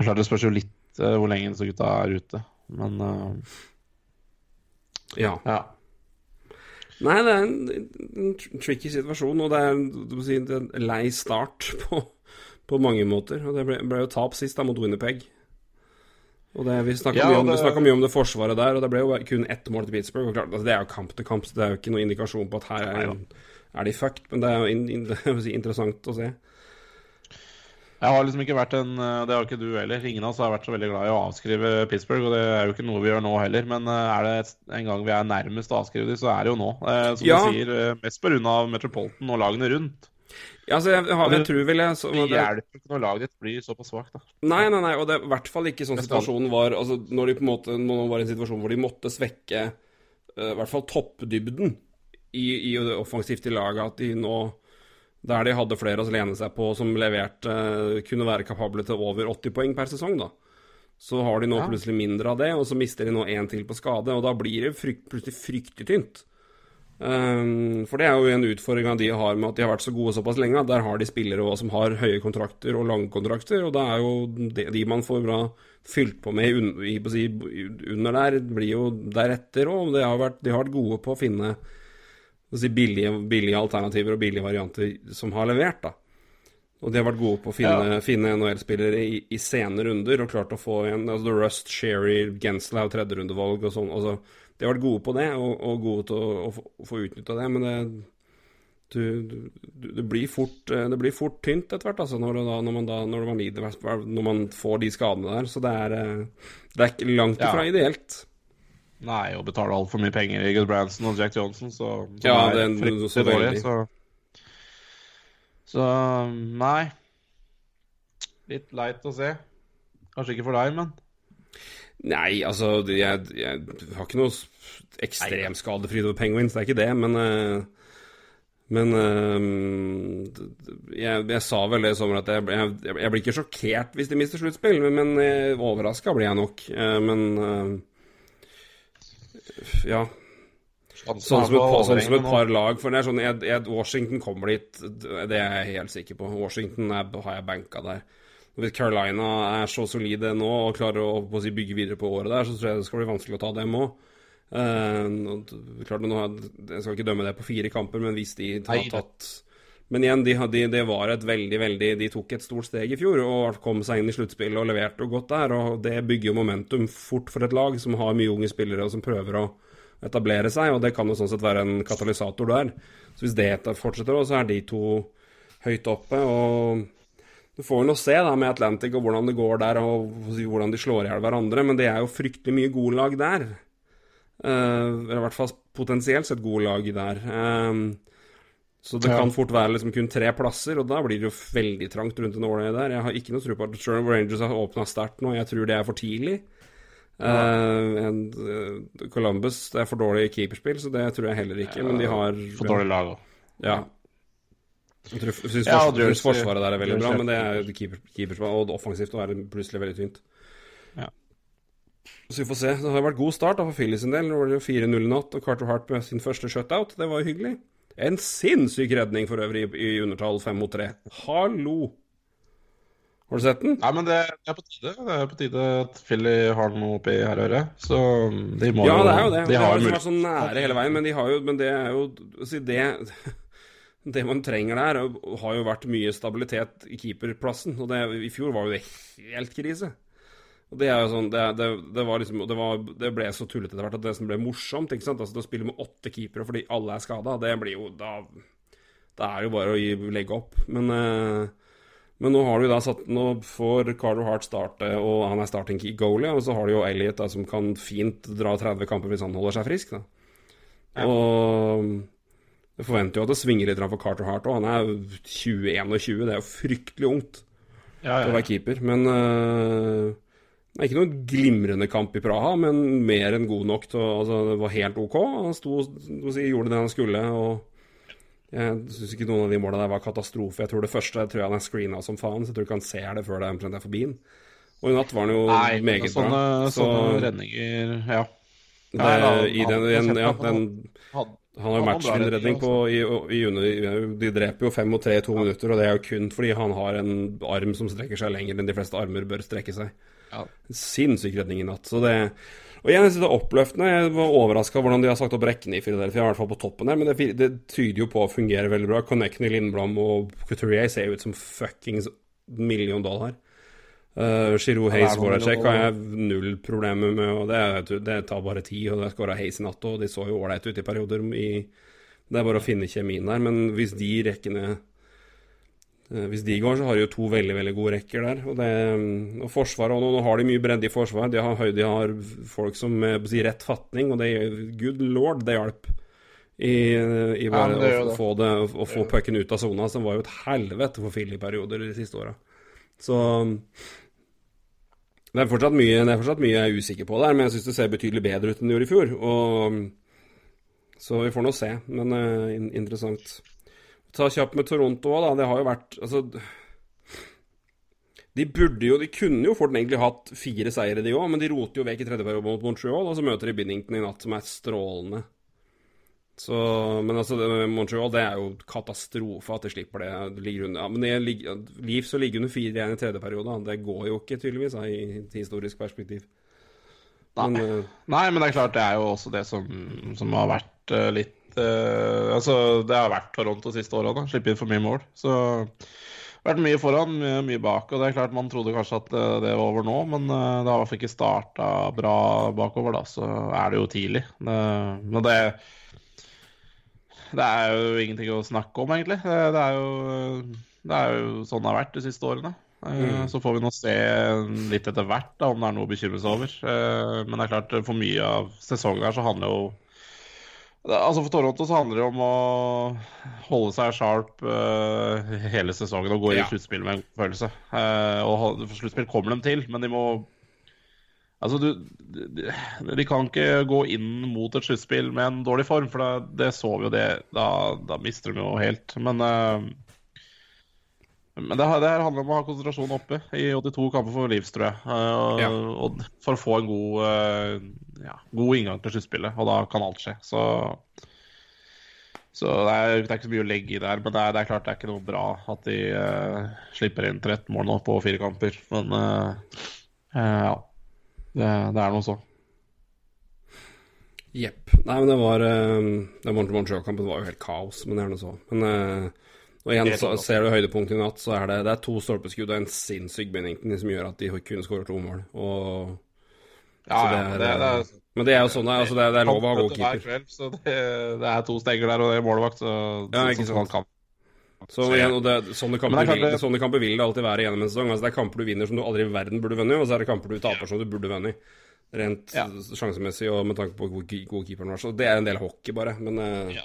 Klart det spørs jo litt uh, hvor lenge disse gutta er ute. Men uh, Ja. ja. Nei, det er en, en tricky situasjon, og det er si, det er en lei start på, på mange måter. Og Det ble, ble jo tap sist da mot Winnerpeg. Og det, vi snakka Ja, mye, det- mye om det forsvaret der, og det ble jo kun ett mål til Pittsburgh. Og klart, altså, det er jo kamp til kamp, så det er jo ikke noen indikasjon på at her er, er de fucked. Men det er jo in, in, det er si, interessant å se. Jeg har liksom ikke vært en Det har ikke du heller. Ingen av oss har vært så veldig glad i å avskrive Pittsburgh, og det er jo ikke noe vi gjør nå heller. Men eh, er det en gang vi er nærmest å avskrive dem, så er det jo nå. Eh, som Ja. du sier, eh, mest pga. Metropolitan og lagene rundt. Ja, altså, jeg, jeg, jeg tror vel jeg så, Det hjelper ikke når laget ditt blir såpass svakt, da. Nei, nei, nei, og det er i hvert fall ikke sånn situasjonen var altså, Når de på en måte nå var i en situasjon hvor de måtte svekke uh, i hvert fall toppdybden i, i det offensivt i laget, at de nå Der de hadde flere å lene seg på som leverte uh, kunne være kapable til over 80 poeng per sesong, da. Så har de nå Ja. plutselig mindre av det, og så mister de nå én til på skade, og da blir det frykt, plutselig fryktelig tynt. Um, for det er jo en utfordring de har med at de har vært så gode såpass lenge. at Der har de spillere som har høye kontrakter og lange kontrakter, og da er jo de, de man får bra fylt på med un, i, på under der, blir jo deretter Og De, har vært- de har vært gode på å finne si, billige, billige alternativer og billige varianter som har levert, da. Og de har vært gode på å finne, finne NHL-spillere i, i sene runder og klart å få en altså Rust, Sherry, Genslau, tredjerundevalg og sånn. Altså, de har vært gode på det, og, og gode til å, å, få- å få utnytta det, men det, du, du, det, blir fort, eh, det blir fort tynt etter hvert, altså, når, da, når, man da, når man lider Når man får de skadene der. Så det er, eh, det er ikke langt Ja. ifra ideelt. Nei, å betale altfor mye penger i Gus Branson og Jack Johnson, så som Ja, det er fryktelig så dårlig. Så, så nei. Litt leit å se. Kanskje ikke for deg, men Nei, altså Jeg, jeg har ikke noe ekstrem skadefryd over Penguins, det er ikke det, men eh, Men eh, jeg, jeg sa vel det i sommer at jeg, jeg, blir ikke sjokkert hvis de mister sluttspill, men, uh, overraska blir jeg nok. Eh, men eh, Ja. Sånn som, et, sånn som et par lag. For det er sånn, jeg, jeg, Washington kommer dit, det er jeg helt sikker på. Washington er, har jeg banka der. Hvis Carolina er så solide nå og klarer å, si, bygge videre på året der, så tror jeg det skal bli vanskelig å ta dem òg. klart, nå jeg skal ikke dømme det på fire kamper, men hvis de har tatt Men igjen, de, de, det var et veldig, veldig De tok et stort steg i fjor og kom seg inn i sluttspillet og leverte godt der. Og det bygger jo momentum fort for et lag som har mye unge spillere og som prøver å etablere seg, og det kan jo sånn sett være en katalysator der. Så hvis det fortsetter, så er de to høyt oppe. og du får nå se da med Atlantic og hvordan det går der, og hvordan de slår i hjel hverandre, men det er jo fryktelig mye gode lag der. Uh, eller i hvert fall potensielt sett gode lag der. Uh, så det Ja. kan fort være liksom kun tre plasser, og da blir det jo veldig trangt rundt en årlig der. Jeg har ikke noe tro på at Sherman Rangers har åpna sterkt nå, jeg tror det er for tidlig. Uh, and, eh, Columbus det er for dårlig keeperspill, så det tror jeg heller ikke, men de har For dårlig lag òg. ja. Jeg tror, synes Ja, forsvar, og forsvaret der er veldig bra, men det er jo keepers og og offensivt å være plutselig veldig tynt. Ja. Så vi får se. Det har vært god start da for Philly sin del. Nå var det jo 4-0 i natt, og Carter Hart med sin første shutout. Det var jo hyggelig. En sinnssyk redning for øvrig i, undertall fem mot tre. Hallo! Har du sett den? Nei, men det, det er på tide. Det er på tide at Philly har noe oppi her å gjøre. Så de må Ja, det er jo det. De det har har liksom vært så nære hele veien, men, de har jo, men det er jo si det, det man trenger der, har jo vært mye stabilitet i keeperplassen. Og det, i fjor var jo det helt krise. Og det er jo sånn Det, det, det var liksom det, var, det ble så tullete etter hvert at det som ble morsomt, ikke sant Altså å spille med åtte keepere fordi alle er skada, det blir jo da Det er jo bare å gi, legge opp. Men eh, men nå har du da satt Nå får Carter Hart starte, og han er starting goalie. Og så har du jo Elliot da, som kan fint dra 30 kamper hvis han holder seg frisk. da. Og jeg forventer jo at det svinger litt for Carter Hart òg. Han er 20-21, det er jo fryktelig ungt Ja, til å være keeper. Men uh, det er ikke noen glimrende kamp i Praha, men mer enn god nok til å Altså, det var helt OK. Han sto, si, gjorde det han skulle. og jeg syns ikke noen av de måla der var katastrofe. Jeg tror det første jeg tror han er screena som faen, så jeg tror ikke han ser det før det omtrent er forbi den. Og i natt var han jo Nei, meget sånne, bra. Så sånne redninger Ja. det, Nei, i den, den, ja, han- den han har jo matchvinnerredning på i, i under De dreper jo fem og tre i to minutter, og det er jo kun fordi han har en arm som strekker seg lenger enn de fleste armer bør strekke seg. Ja. Sinnssyk redning i natt. Så det Og igjen, jeg synes det er oppløftende. Jeg var overraska hvordan de har sagt opp rekkene i Philadelphia, i hvert fall på toppen der, men det, det tyder jo på å fungere veldig bra. Connecting Lindblom og Couturier ser jo ut som fuckings million dollar. Uh, Giro det er Hayes Voracek har jeg null problemer med, og det, det tar bare tid. Og det skåra Hayes i natt, og de så jo ålreite ut i perioder. I, det er bare å finne kjemien der. Men hvis de rekkene eh, Hvis de går, så har de jo to veldig veldig gode rekker der. Og, det, og Forsvaret og nå, nå har de mye bredde i forsvaret. De har, de har folk som si, rett fatning, og det Good lord, det hjalp. I, i bare ja, å, få det, å få pucken ut av sona, som var jo et helvete for Phil i perioder de siste åra. Så det er fortsatt mye, er fortsatt mye jeg er usikker på der, men jeg syns det ser betydelig bedre ut enn det gjorde i fjor. Og, så vi får nå se, men uh, interessant. Ta kjapt med Toronto òg, da. Det har jo vært Altså De burde jo De kunne jo fort egentlig hatt fire seire, de òg, men de roter jo vekk i tredje periode mot Montreal, og så møter de Binnington i natt, som er strålende. Så, men altså, Montreal det er jo katastrofe at de slipper det. det ligger under, ja, men det ligger, Leafs å ligge under 4-1 i tredje periode, det går jo ikke, tydeligvis, i et historisk perspektiv. Men uh, Nei, men det er klart det er jo også det som, som har vært uh, litt uh, Altså, det har vært Toronto de siste åra. Slippe inn for mye mål. Så vært mye foran, mye, mye bak. Og det er klart man trodde kanskje at eh, det var over nå, men det har i hvert fall ikke starta bra bakover, da. Så er det jo tidlig. Det, men det det er jo ingenting å snakke om, egentlig. Det, er, jo, det er jo sånn det har vært de siste årene. Eh, Mm. Så får vi nå se litt etter hvert da, om det er noe å bekymre seg over. Eh, Men det er klart, for mye av sesongen her så handler jo Altså For Toronto så handler det om å holde seg sharp eh, hele sesongen og gå i Ja. sluttspill med en følelse. Og sluttspill kommer de til, men de må Altså, du de, kan ikke gå inn mot et sluttspill med en dårlig form, for det, det så vi jo det. Da, da mister de jo helt. Men uh, men det, her- det her handler om å ha konsentrasjonen oppe i 82 kamper for livs, tror jeg. Uh, Ja. og for å få en god, uh, ja, god inngang til sluttspillet, og da kan alt skje. Så, så det, er, det er ikke så mye å legge i der. Men det er, er klart det er ikke noe bra at de slipper inn 13 mål nå på fire kamper. Men ja. Det, det er noe så. Jepp. Nei, men det var uh, Den Montreal-kampen var jo helt kaos, men det er noe så. Men eh, og igjen, så, ser du høydepunktet i natt, så er det, det er to stolpeskudd og en sinnssyk Bennington som gjør at de kunne skåret to mål. Og, Ja, Så det ja, er- det, det er, men det er jo sånn det er. Altså, det, er- det er lov å ha god keeper. kveld, så det, det er to stenger der, og det er målvakt. Så, Ja, ikke så, sant. Så igjen, og det, sånne, kamper det vil, sånne kamper vil det alltid være gjennom en sesong. Altså, det er kamper du vinner som du aldri i verden burde vunnet, og så er det kamper du taper som du burde vunnet. Rent Ja. sjansemessig og med tanke på hvor god keeperen var. Så det er en del hockey, bare. Men, eh, Ja.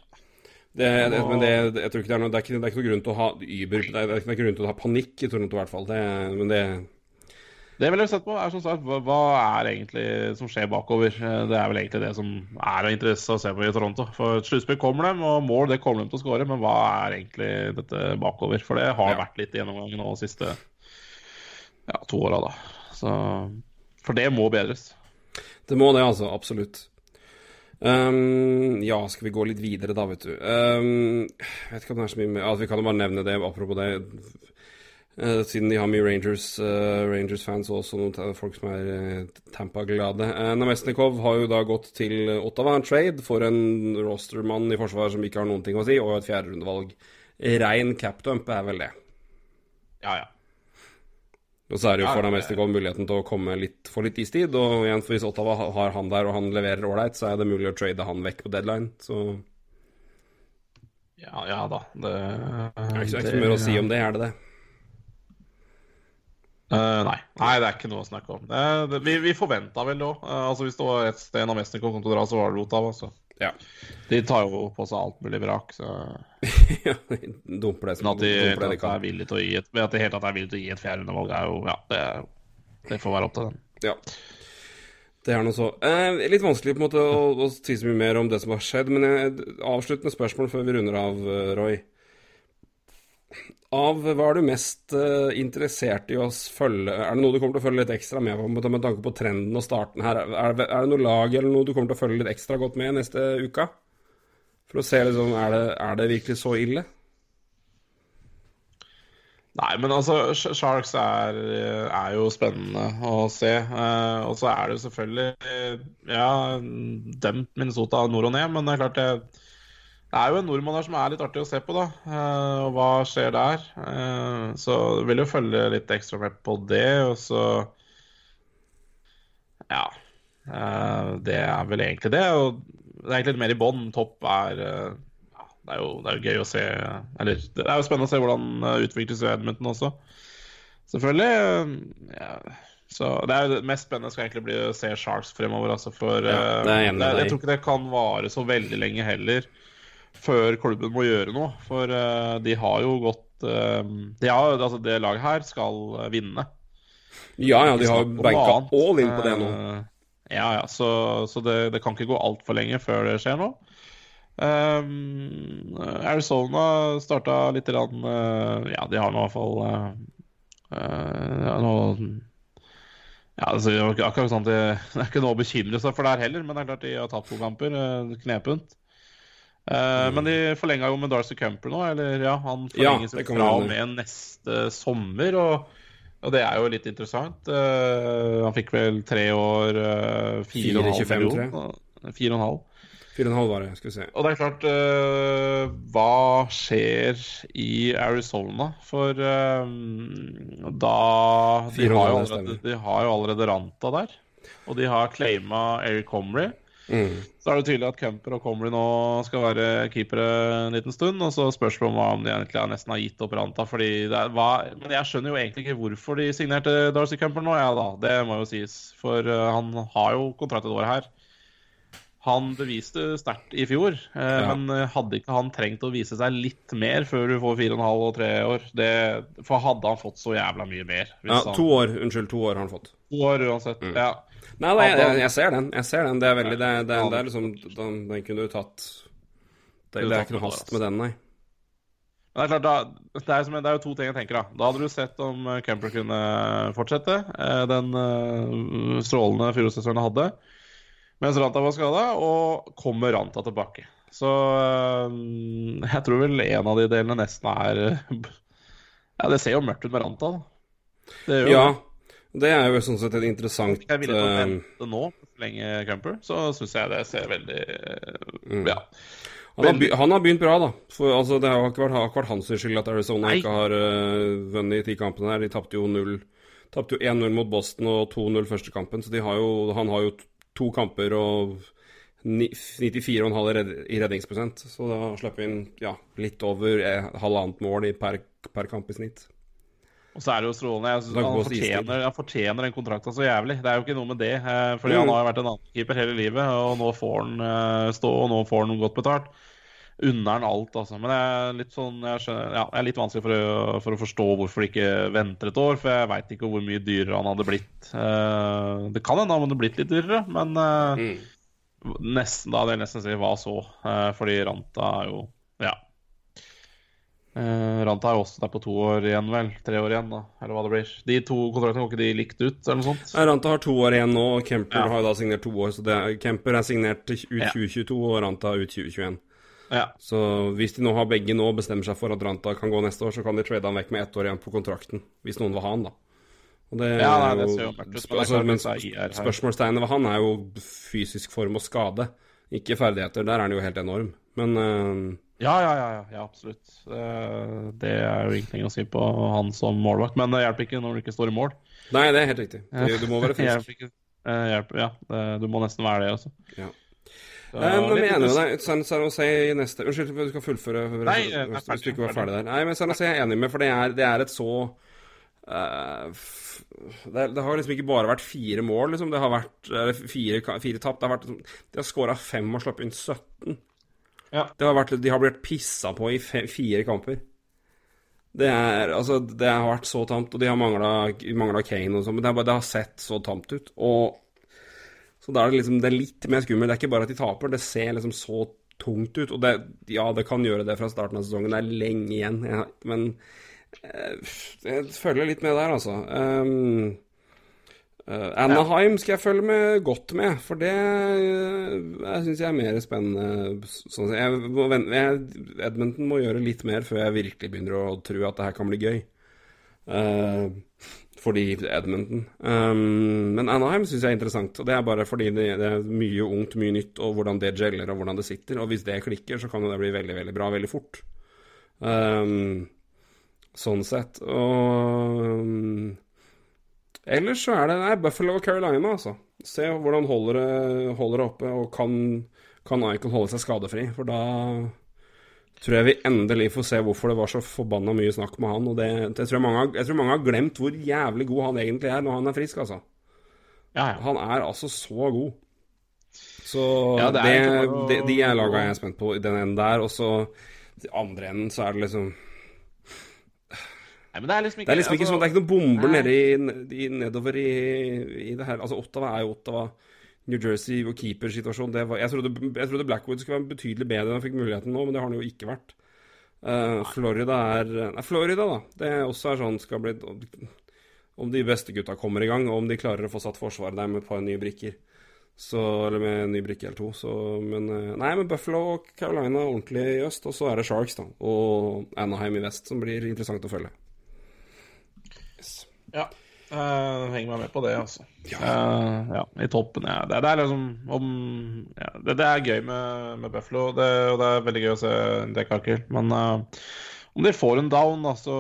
det, det, men det, jeg tror ikke det er noe Det er ikke, det er ikke noe grunn til å ha Uber Det er, det ikke noe grunn til å ha panikk i Toronto, i hvert fall. Det, men det Det vil jeg sett på, er som sagt, hva, hva er egentlig som skjer bakover? Eh, Det er vel egentlig det som er av interesse å se på i Toronto. For sluttspill kommer dem, og mål det kommer dem til å skåre, men hva er egentlig dette bakover? For det har Ja. vært litt i nå de siste ja, to åra, da. Så, for det må bedres. Det må det, altså. Absolutt. Um, ja, skal vi gå litt videre da, vet du. Um, jeg vet ikke om det er så mye mer altså, Vi kan jo bare nevne det, apropos det. Uh, siden de har mye Rangers-fans uh, Rangers og også noen folk som er uh, Tampa-glade. Namestnikov har jo da gått til Ottawa en trade for en rostermann i forsvaret som ikke har noen ting å si, og et fjerderundevalg. Rein capdump er vel det. Ja, ja. Og så er det jo for ja, muligheten til å komme litt, få litt istid. Og igjen, for hvis Ottawa har han der og han leverer ålreit, så er det mulig å trade han vekk på deadline. Så Ja, ja da. Det det er ikke så ikke så mye mer å si om det, er det det? Eh, nei. nei, det er ikke noe å snakke om. Eh, det, vi vi forventa vel òg. altså, hvis det var et sted Namestnikov kom til å dra, så var det Ottawa. Altså. Ja. De tar jo på seg alt mulig vrak. Så ja dumper det som at de, dumper det de at de kan. å gi et, at de helt tatt er villige til å gi et fjerde undervalg, er jo Ja, det, det får være opp til dem. Ja. Det er noe så. Eh, litt vanskelig på en måte å, å si så mye mer om det som har skjedd, men jeg, avsluttende spørsmål før vi runder av, eh, Roy. Av hva er du mest eh, interessert i å følge Er det noe du kommer til å følge litt ekstra med på med tanke på trenden og starten her? Er, det- er det noe lag eller noe du kommer til å følge litt ekstra godt med neste uka? For å se liksom Er det, er det virkelig så ille? Nei, men altså, Sharks er, er jo spennende å se. Eh, og så er det jo selvfølgelig Ja, dømt Minnesota nord og ned, men det er klart det det er jo en nordmann der som er litt artig å se på, da. Eh, og hva skjer der? Eh, så vil jo følge litt ekstra med på det, og så Ja. Eh, det er vel egentlig det. Og det er egentlig litt mer i bånn. Topp er ja, det, er jo, det er jo gøy å se Eller det er jo spennende å se hvordan utvikles i Edmonton også. Selvfølgelig. Ja. Så det er det mest spennende skal egentlig bli å se Sharks fremover. Altså for Ja, det er jeg det, jeg tror ikke det kan vare så veldig lenge heller før klubben må gjøre noe. For eh, de har jo gått eh, de har, altså Det laget her skal eh, vinne. Ja, ja, de har banka noe all in på det nå. Ja, ja, så, så det, det kan ikke gå altfor lenge før det skjer noe. Um, Arizona starta litt rann, uh, Ja, de har nå i hvert fall uh, uh, ja, ja, altså, det er ikke akkurat sånn det, det er ikke noe å bekymre seg for der heller, men det er klart de har tatt to kamper. eh, Eh, Men de forlenga jo med Darcy Cumper nå, eller ja, han Ja, forlenges vi fra og med neste sommer. og og det er jo litt interessant. Uh, han fikk vel tre år, uh, fire og en halv 4,25 tror jeg. million. Fire og en halv. Fire og en halv var det, skal vi se. Og det er klart uh, Hva skjer i Arizona? For uh, da de har, allerede, de har jo allerede Ranta der. Og de har claima Eric Comrie. Mm. Så er det tydelig at Kemper og Comrie nå skal være keepere en liten stund. Og så spørs det om om de egentlig har nesten har gitt opp Ranta. Fordi det er, hva, men jeg skjønner jo egentlig ikke hvorfor de signerte Darcy Kemper nå. Ja da, det må jo sies. For eh, han har jo kontrakt et år her. Han beviste sterkt i fjor, eh, Ja. men eh, hadde ikke han trengt å vise seg litt mer før du får fire og en halv og tre år? Det, for hadde han fått så jævla mye mer? Ja, to år. Unnskyld, to år har han fått. To år uansett. Mm. Ja. Nei, nei jeg, jeg, jeg ser den. Jeg ser den. Det er veldig Det, det, det er liksom Den, den kunne du tatt Det, det er ikke noe hast med den, nei. Men det er klart, da, det, er som, det er jo to ting jeg tenker. Da Da hadde du sett om eh, Kemper kunne fortsette eh, den eh, strålende fjorårssesongen han hadde, mens Ranta var skada, og kommer Ranta tilbake. Så jeg tror vel en av de delene nesten er Ja, det ser jo mørkt ut med Ranta, da. Det gjør jo Ja. Det. Er jo sånn sett et interessant Jeg å eh, vente nå, så lenge Camper, så syns jeg det ser veldig Mm. Ja. han, har begynt, han har begynt bra, da. For altså, Det har ikke vært, har ikke vært hans skyld at Arizona Nei. ikke har uh, vunnet de ti kampene der. De tapte jo 0 Tapte jo 1-0 mot Boston og 2-0 første kampen, så de har jo, han har jo to kamper og 94,5 i red- i redningsprosent. Så da slipper vi inn ja, litt over eh, halvannet mål per, per kamp i snitt. Og så er det jo strålende. Jeg synes han, fortjener, han fortjener den kontrakten så jævlig. Det er jo ikke noe med det. eh, Fordi han har vært en andrekeeper hele livet, og nå får han eh, stå, og nå får han godt betalt. Unner han alt, altså. Men jeg er litt sånn Jeg, skjønner, ja, det er litt vanskelig for å, for å forstå hvorfor de ikke venter et år, for jeg veit ikke hvor mye dyrere han hadde blitt. Eh, Det kan hende han hadde blitt litt dyrere, men Mm. nesten da hadde jeg nesten si hva så, fordi Ranta er jo Ja. Eh, Ranta er jo også der på to år igjen, vel. Tre år igjen, da. Eller hva det blir. De to kontraktene går ikke de likt ut, eller noe sånt? Ranta har to år igjen nå, og Kemper Ja. har da signert to år. Så er, Kemper er signert ut Ja. 2022, og Ranta ut 2021. Ja. Så hvis de nå har begge nå og bestemmer seg for at Ranta kan gå neste år, så kan de trade han vekk med ett år igjen på kontrakten. Hvis noen vil ha han, da. Og det Ja, nei, det ser jo mørkt ut, men altså, men spørsmålstegnet ved han er jo fysisk form og skade, ikke ferdigheter. Der er han jo helt enorm. Men uh... Ja, ja, ja, ja, ja absolutt. Det, det er jo ingenting å si på han som målvakt. Men det hjelper ikke når du ikke står i mål. Nei, det er helt riktig. Du, må være frisk. Eh, ja, du må nesten være det, også. Ja. Så, Eh, men jeg er enig med deg. San, Jose i neste Unnskyld, du skal fullføre Nei, hvis, hvis du ikke var ferdig. der. Nei, men San Jose er jeg enig med, for det er, det er et så Uh, det, det har liksom ikke bare vært fire mål, liksom. Det har vært fire, fire tap. Det har vært, de har skåra fem og sluppet inn 17. Ja. Har vært, de har blitt pissa på i fire kamper. Det er, altså, det har vært så tamt, og de har mangla Kane og sånn, men det, bare- det har sett så tamt ut. Og så da er det liksom Det er litt mer skummelt. Det er ikke bare at de taper, det ser liksom så tungt ut. Og det, ja, det kan gjøre det fra starten av sesongen. Det er lenge igjen. Ja, men eh, jeg følger litt med der, altså. Um, eh, Anaheim skal jeg følge med godt med, for det uh, jeg syns jeg er mer spennende. Sånn, jeg jeg, Edmonton må gjøre litt mer før jeg virkelig begynner å tro at det her kan bli gøy. Uh, fordi Edmonton. Um, men Anaheim syns jeg er interessant. Og det er bare fordi det, det er mye ungt, mye nytt, og hvordan det gjeller, og hvordan det sitter. Og hvis det klikker, så kan det bli veldig, veldig bra veldig fort. Um, sånn sett. Og um, Ellers så er det nei, Buffalo og Carolina, altså. Se hvordan holder det, holder det oppe, og kan, kan Eichel holde seg skadefri. For da tror jeg vi endelig får se hvorfor det var så forbanna mye snakk med han. Og det, det tror jeg, mange, jeg tror mange har glemt hvor jævlig god han egentlig er når han er frisk, altså. Ja, ja. Han er altså så god. Så Ja, det er det, det, de er laga jeg er spent på i den enden der. Og så i andre enden så er det liksom Nei, men det er liksom ikke Det er liksom ikke sånn, det er ikke noen bomber nede i, i, nedover i, i det her. Altså Ottawa er jo Ottawa. New Jersey og keepersituasjonen det var, jeg, trodde, jeg trodde Blackwood skulle være betydelig bedre enn han fikk muligheten nå, men det har han jo ikke vært. Uh, Florida er Nei, Florida, da. Det også er sånn skal bli Om de beste gutta kommer i gang, og om de klarer å få satt forsvaret der med et par nye brikker. Så, eller med en ny brikke eller to. Så, men eh, Nei, men Buffalo og Carolina ordentlig i øst, og så er det Sharks, da. Og Anaheim i vest, som blir interessant å følge. Ja. Uh, henger meg med på det, altså. Eh, ja, I toppen, ja. Det, det er liksom om ja, det, det er gøy med, med Buffalo, det, og det er veldig gøy å se Dekaker. Men uh, om de får en down, da, så,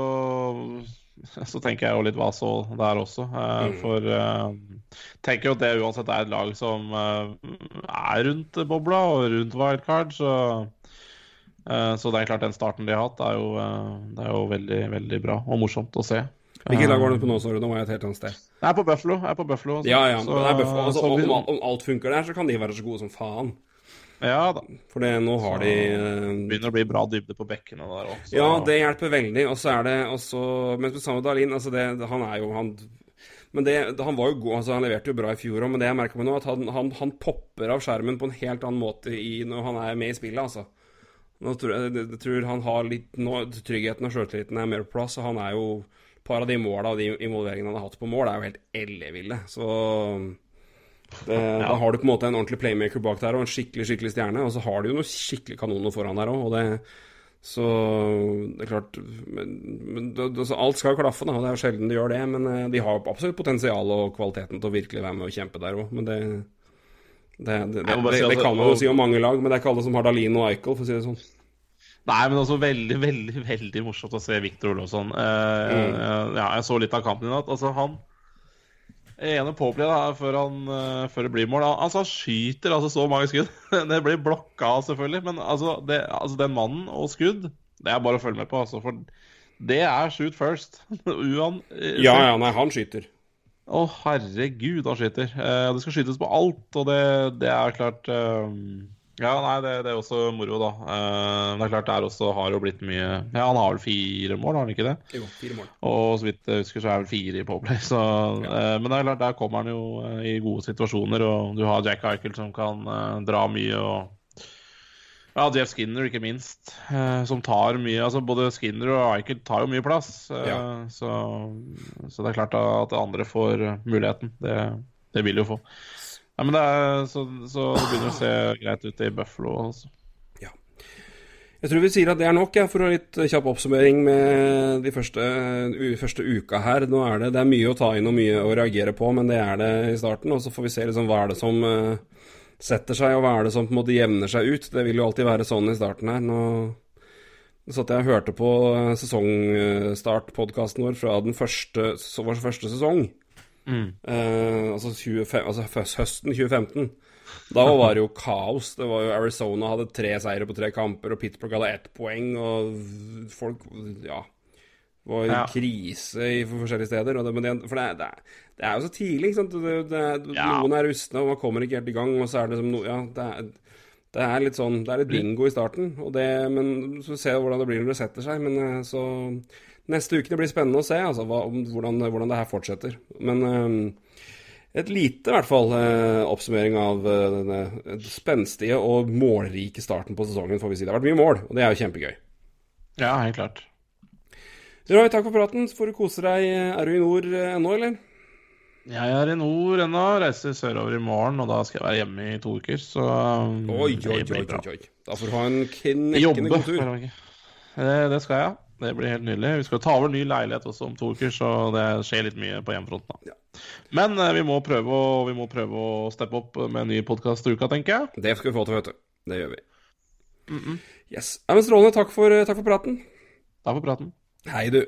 så tenker jeg jo litt hva så der også. Mm. For uh, tenker jo at det uansett er et lag som er rundt bobla og rundt wildcard, så så det er klart den starten de har hatt, er jo, det er jo veldig, veldig bra og morsomt å se. Hvilket lag var det på nå, sa du? Nå var jeg et helt annet sted. Jeg er på Buffalo. Jeg er på Buffalo altså. Ja, ja. Så- Buffalo. Altså, så om, om alt funker der, så kan de være så gode som faen. ja da. For det, nå har de eh, Begynner å bli bra dybde på bekkene der òg. Ja, det hjelper veldig. Og så er det også Men med samme Dalin, altså det, han er jo han men det, han var jo god, altså han leverte jo bra i fjor òg, men det jeg merker meg nå, at han, han, han popper av skjermen på en helt annen måte i, når han er med i spillet, altså. Nå tror jeg, jeg, tror han har litt nå, Tryggheten og sjøltilliten er mer på plass, og han er jo par av de måla og de involveringene han har hatt på mål, er jo helt elleville. Så det, Da har du på en måte en ordentlig playmaker bak der og en skikkelig skikkelig stjerne. Og så har du jo noen skikkelig kanoner foran der òg, så det er klart men, men det, Alt skal jo klaffe, da. Det er jo sjelden de gjør det. Men eh, de har absolutt potensial og kvaliteten til å virkelig være med og kjempe der òg. Men det, det, det, det, det, kan man jo si om mange lag, men det er ikke alle som har Dalin og Eichel, for å si det sånn. Nei, men også veldig, veldig veldig morsomt å se Viktor Olofsson. Eh, Mm. eh, ja, jeg så litt av kampen i natt. Altså, han ene påplay da, før, han, eh, før det blir mål. Altså, han skyter altså så mange skudd. det blir blokka av, selvfølgelig. Men altså, det, altså, den mannen og skudd, det er bare å følge med på. Altså, for det er shoot first. Uan, eh, Ja, ja, nei, han skyter. Å, herregud, han skyter. Det skal skytes på alt, og det, det er klart eh, Ja, nei, det, det er også moro, da. Eh, men det er klart, der også har jo blitt mye Ja, han har vel fire mål, har han ikke det? Jo, fire mål. Og så vidt jeg husker, så er vel fire i Poplay, Så, eh, men det er klart, der kommer han jo eh, i gode situasjoner, og du har Jack Eichel som kan dra mye og Ja, Jeff Skinner, ikke minst. som tar mye Altså både Skinner og Eichel tar jo mye plass. Ja. så, så det er klart at andre får muligheten. Det, det vil jo få. Ja, men det er, så, så det begynner å se greit ut i Buffalo. Altså. Ja. Jeg tror vi sier at det er nok, ja, for å ha litt kjapp oppsummering med de første, u, første uka her. Nå er det, det er mye å ta inn og mye å reagere på, men det er det i starten. Og så får vi se liksom hva er det som uh, setter seg, og hva er det som på en måte jevner seg ut. Det vil jo alltid være sånn i starten her. Nå satt jeg og hørte på eh, sesongstartpodkasten vår fra den første, så vår første sesong. Eh, altså, 25, altså høst- høsten 2015. Da var det jo kaos. Det var jo Arizona hadde tre seire på tre kamper, og Pittsburgh hadde ett poeng, og folk Ja. Det var Ja. krise i forskjellige steder. Det, men det, for det, det, er- jo så tidlig, ikke sant. Ja. Noen er rustne, og man kommer ikke helt i gang, og så er det liksom no, Ja, det er, det er litt sånn Det er litt bingo i starten, og det, men så ser vi hvordan det blir når det setter seg. Men eh, så Neste ukene blir spennende å se altså, hva, om, hvordan, hvordan det her fortsetter. Men eh, et lite, i hvert fall, eh, oppsummering av eh, denne spenstige og målrike starten på sesongen, får vi si. Det har vært mye mål, og det er jo kjempegøy. Ja, helt klart. Roy, takk for praten. Så får du kose deg. Er du i nord ennå, eller? Jeg er i nord ennå, reiser sørover i morgen, og da skal jeg være hjemme i to uker, så Oi, oi, oi, oi. Da får du ha en knekkende god tur. Det, det skal jeg. Det blir helt nydelig. Vi skal ta over ny leilighet også om to uker, så det skjer litt mye på hjemmefronten. Ja. Men eh, vi må, prøve å, vi må prøve å steppe opp med en ny podkast i uka, tenker jeg. Det skal vi få til, vet du. Det gjør vi. Yes. Ja, men Strålende. Takk for, takk for praten. Takk for praten. Hei, du.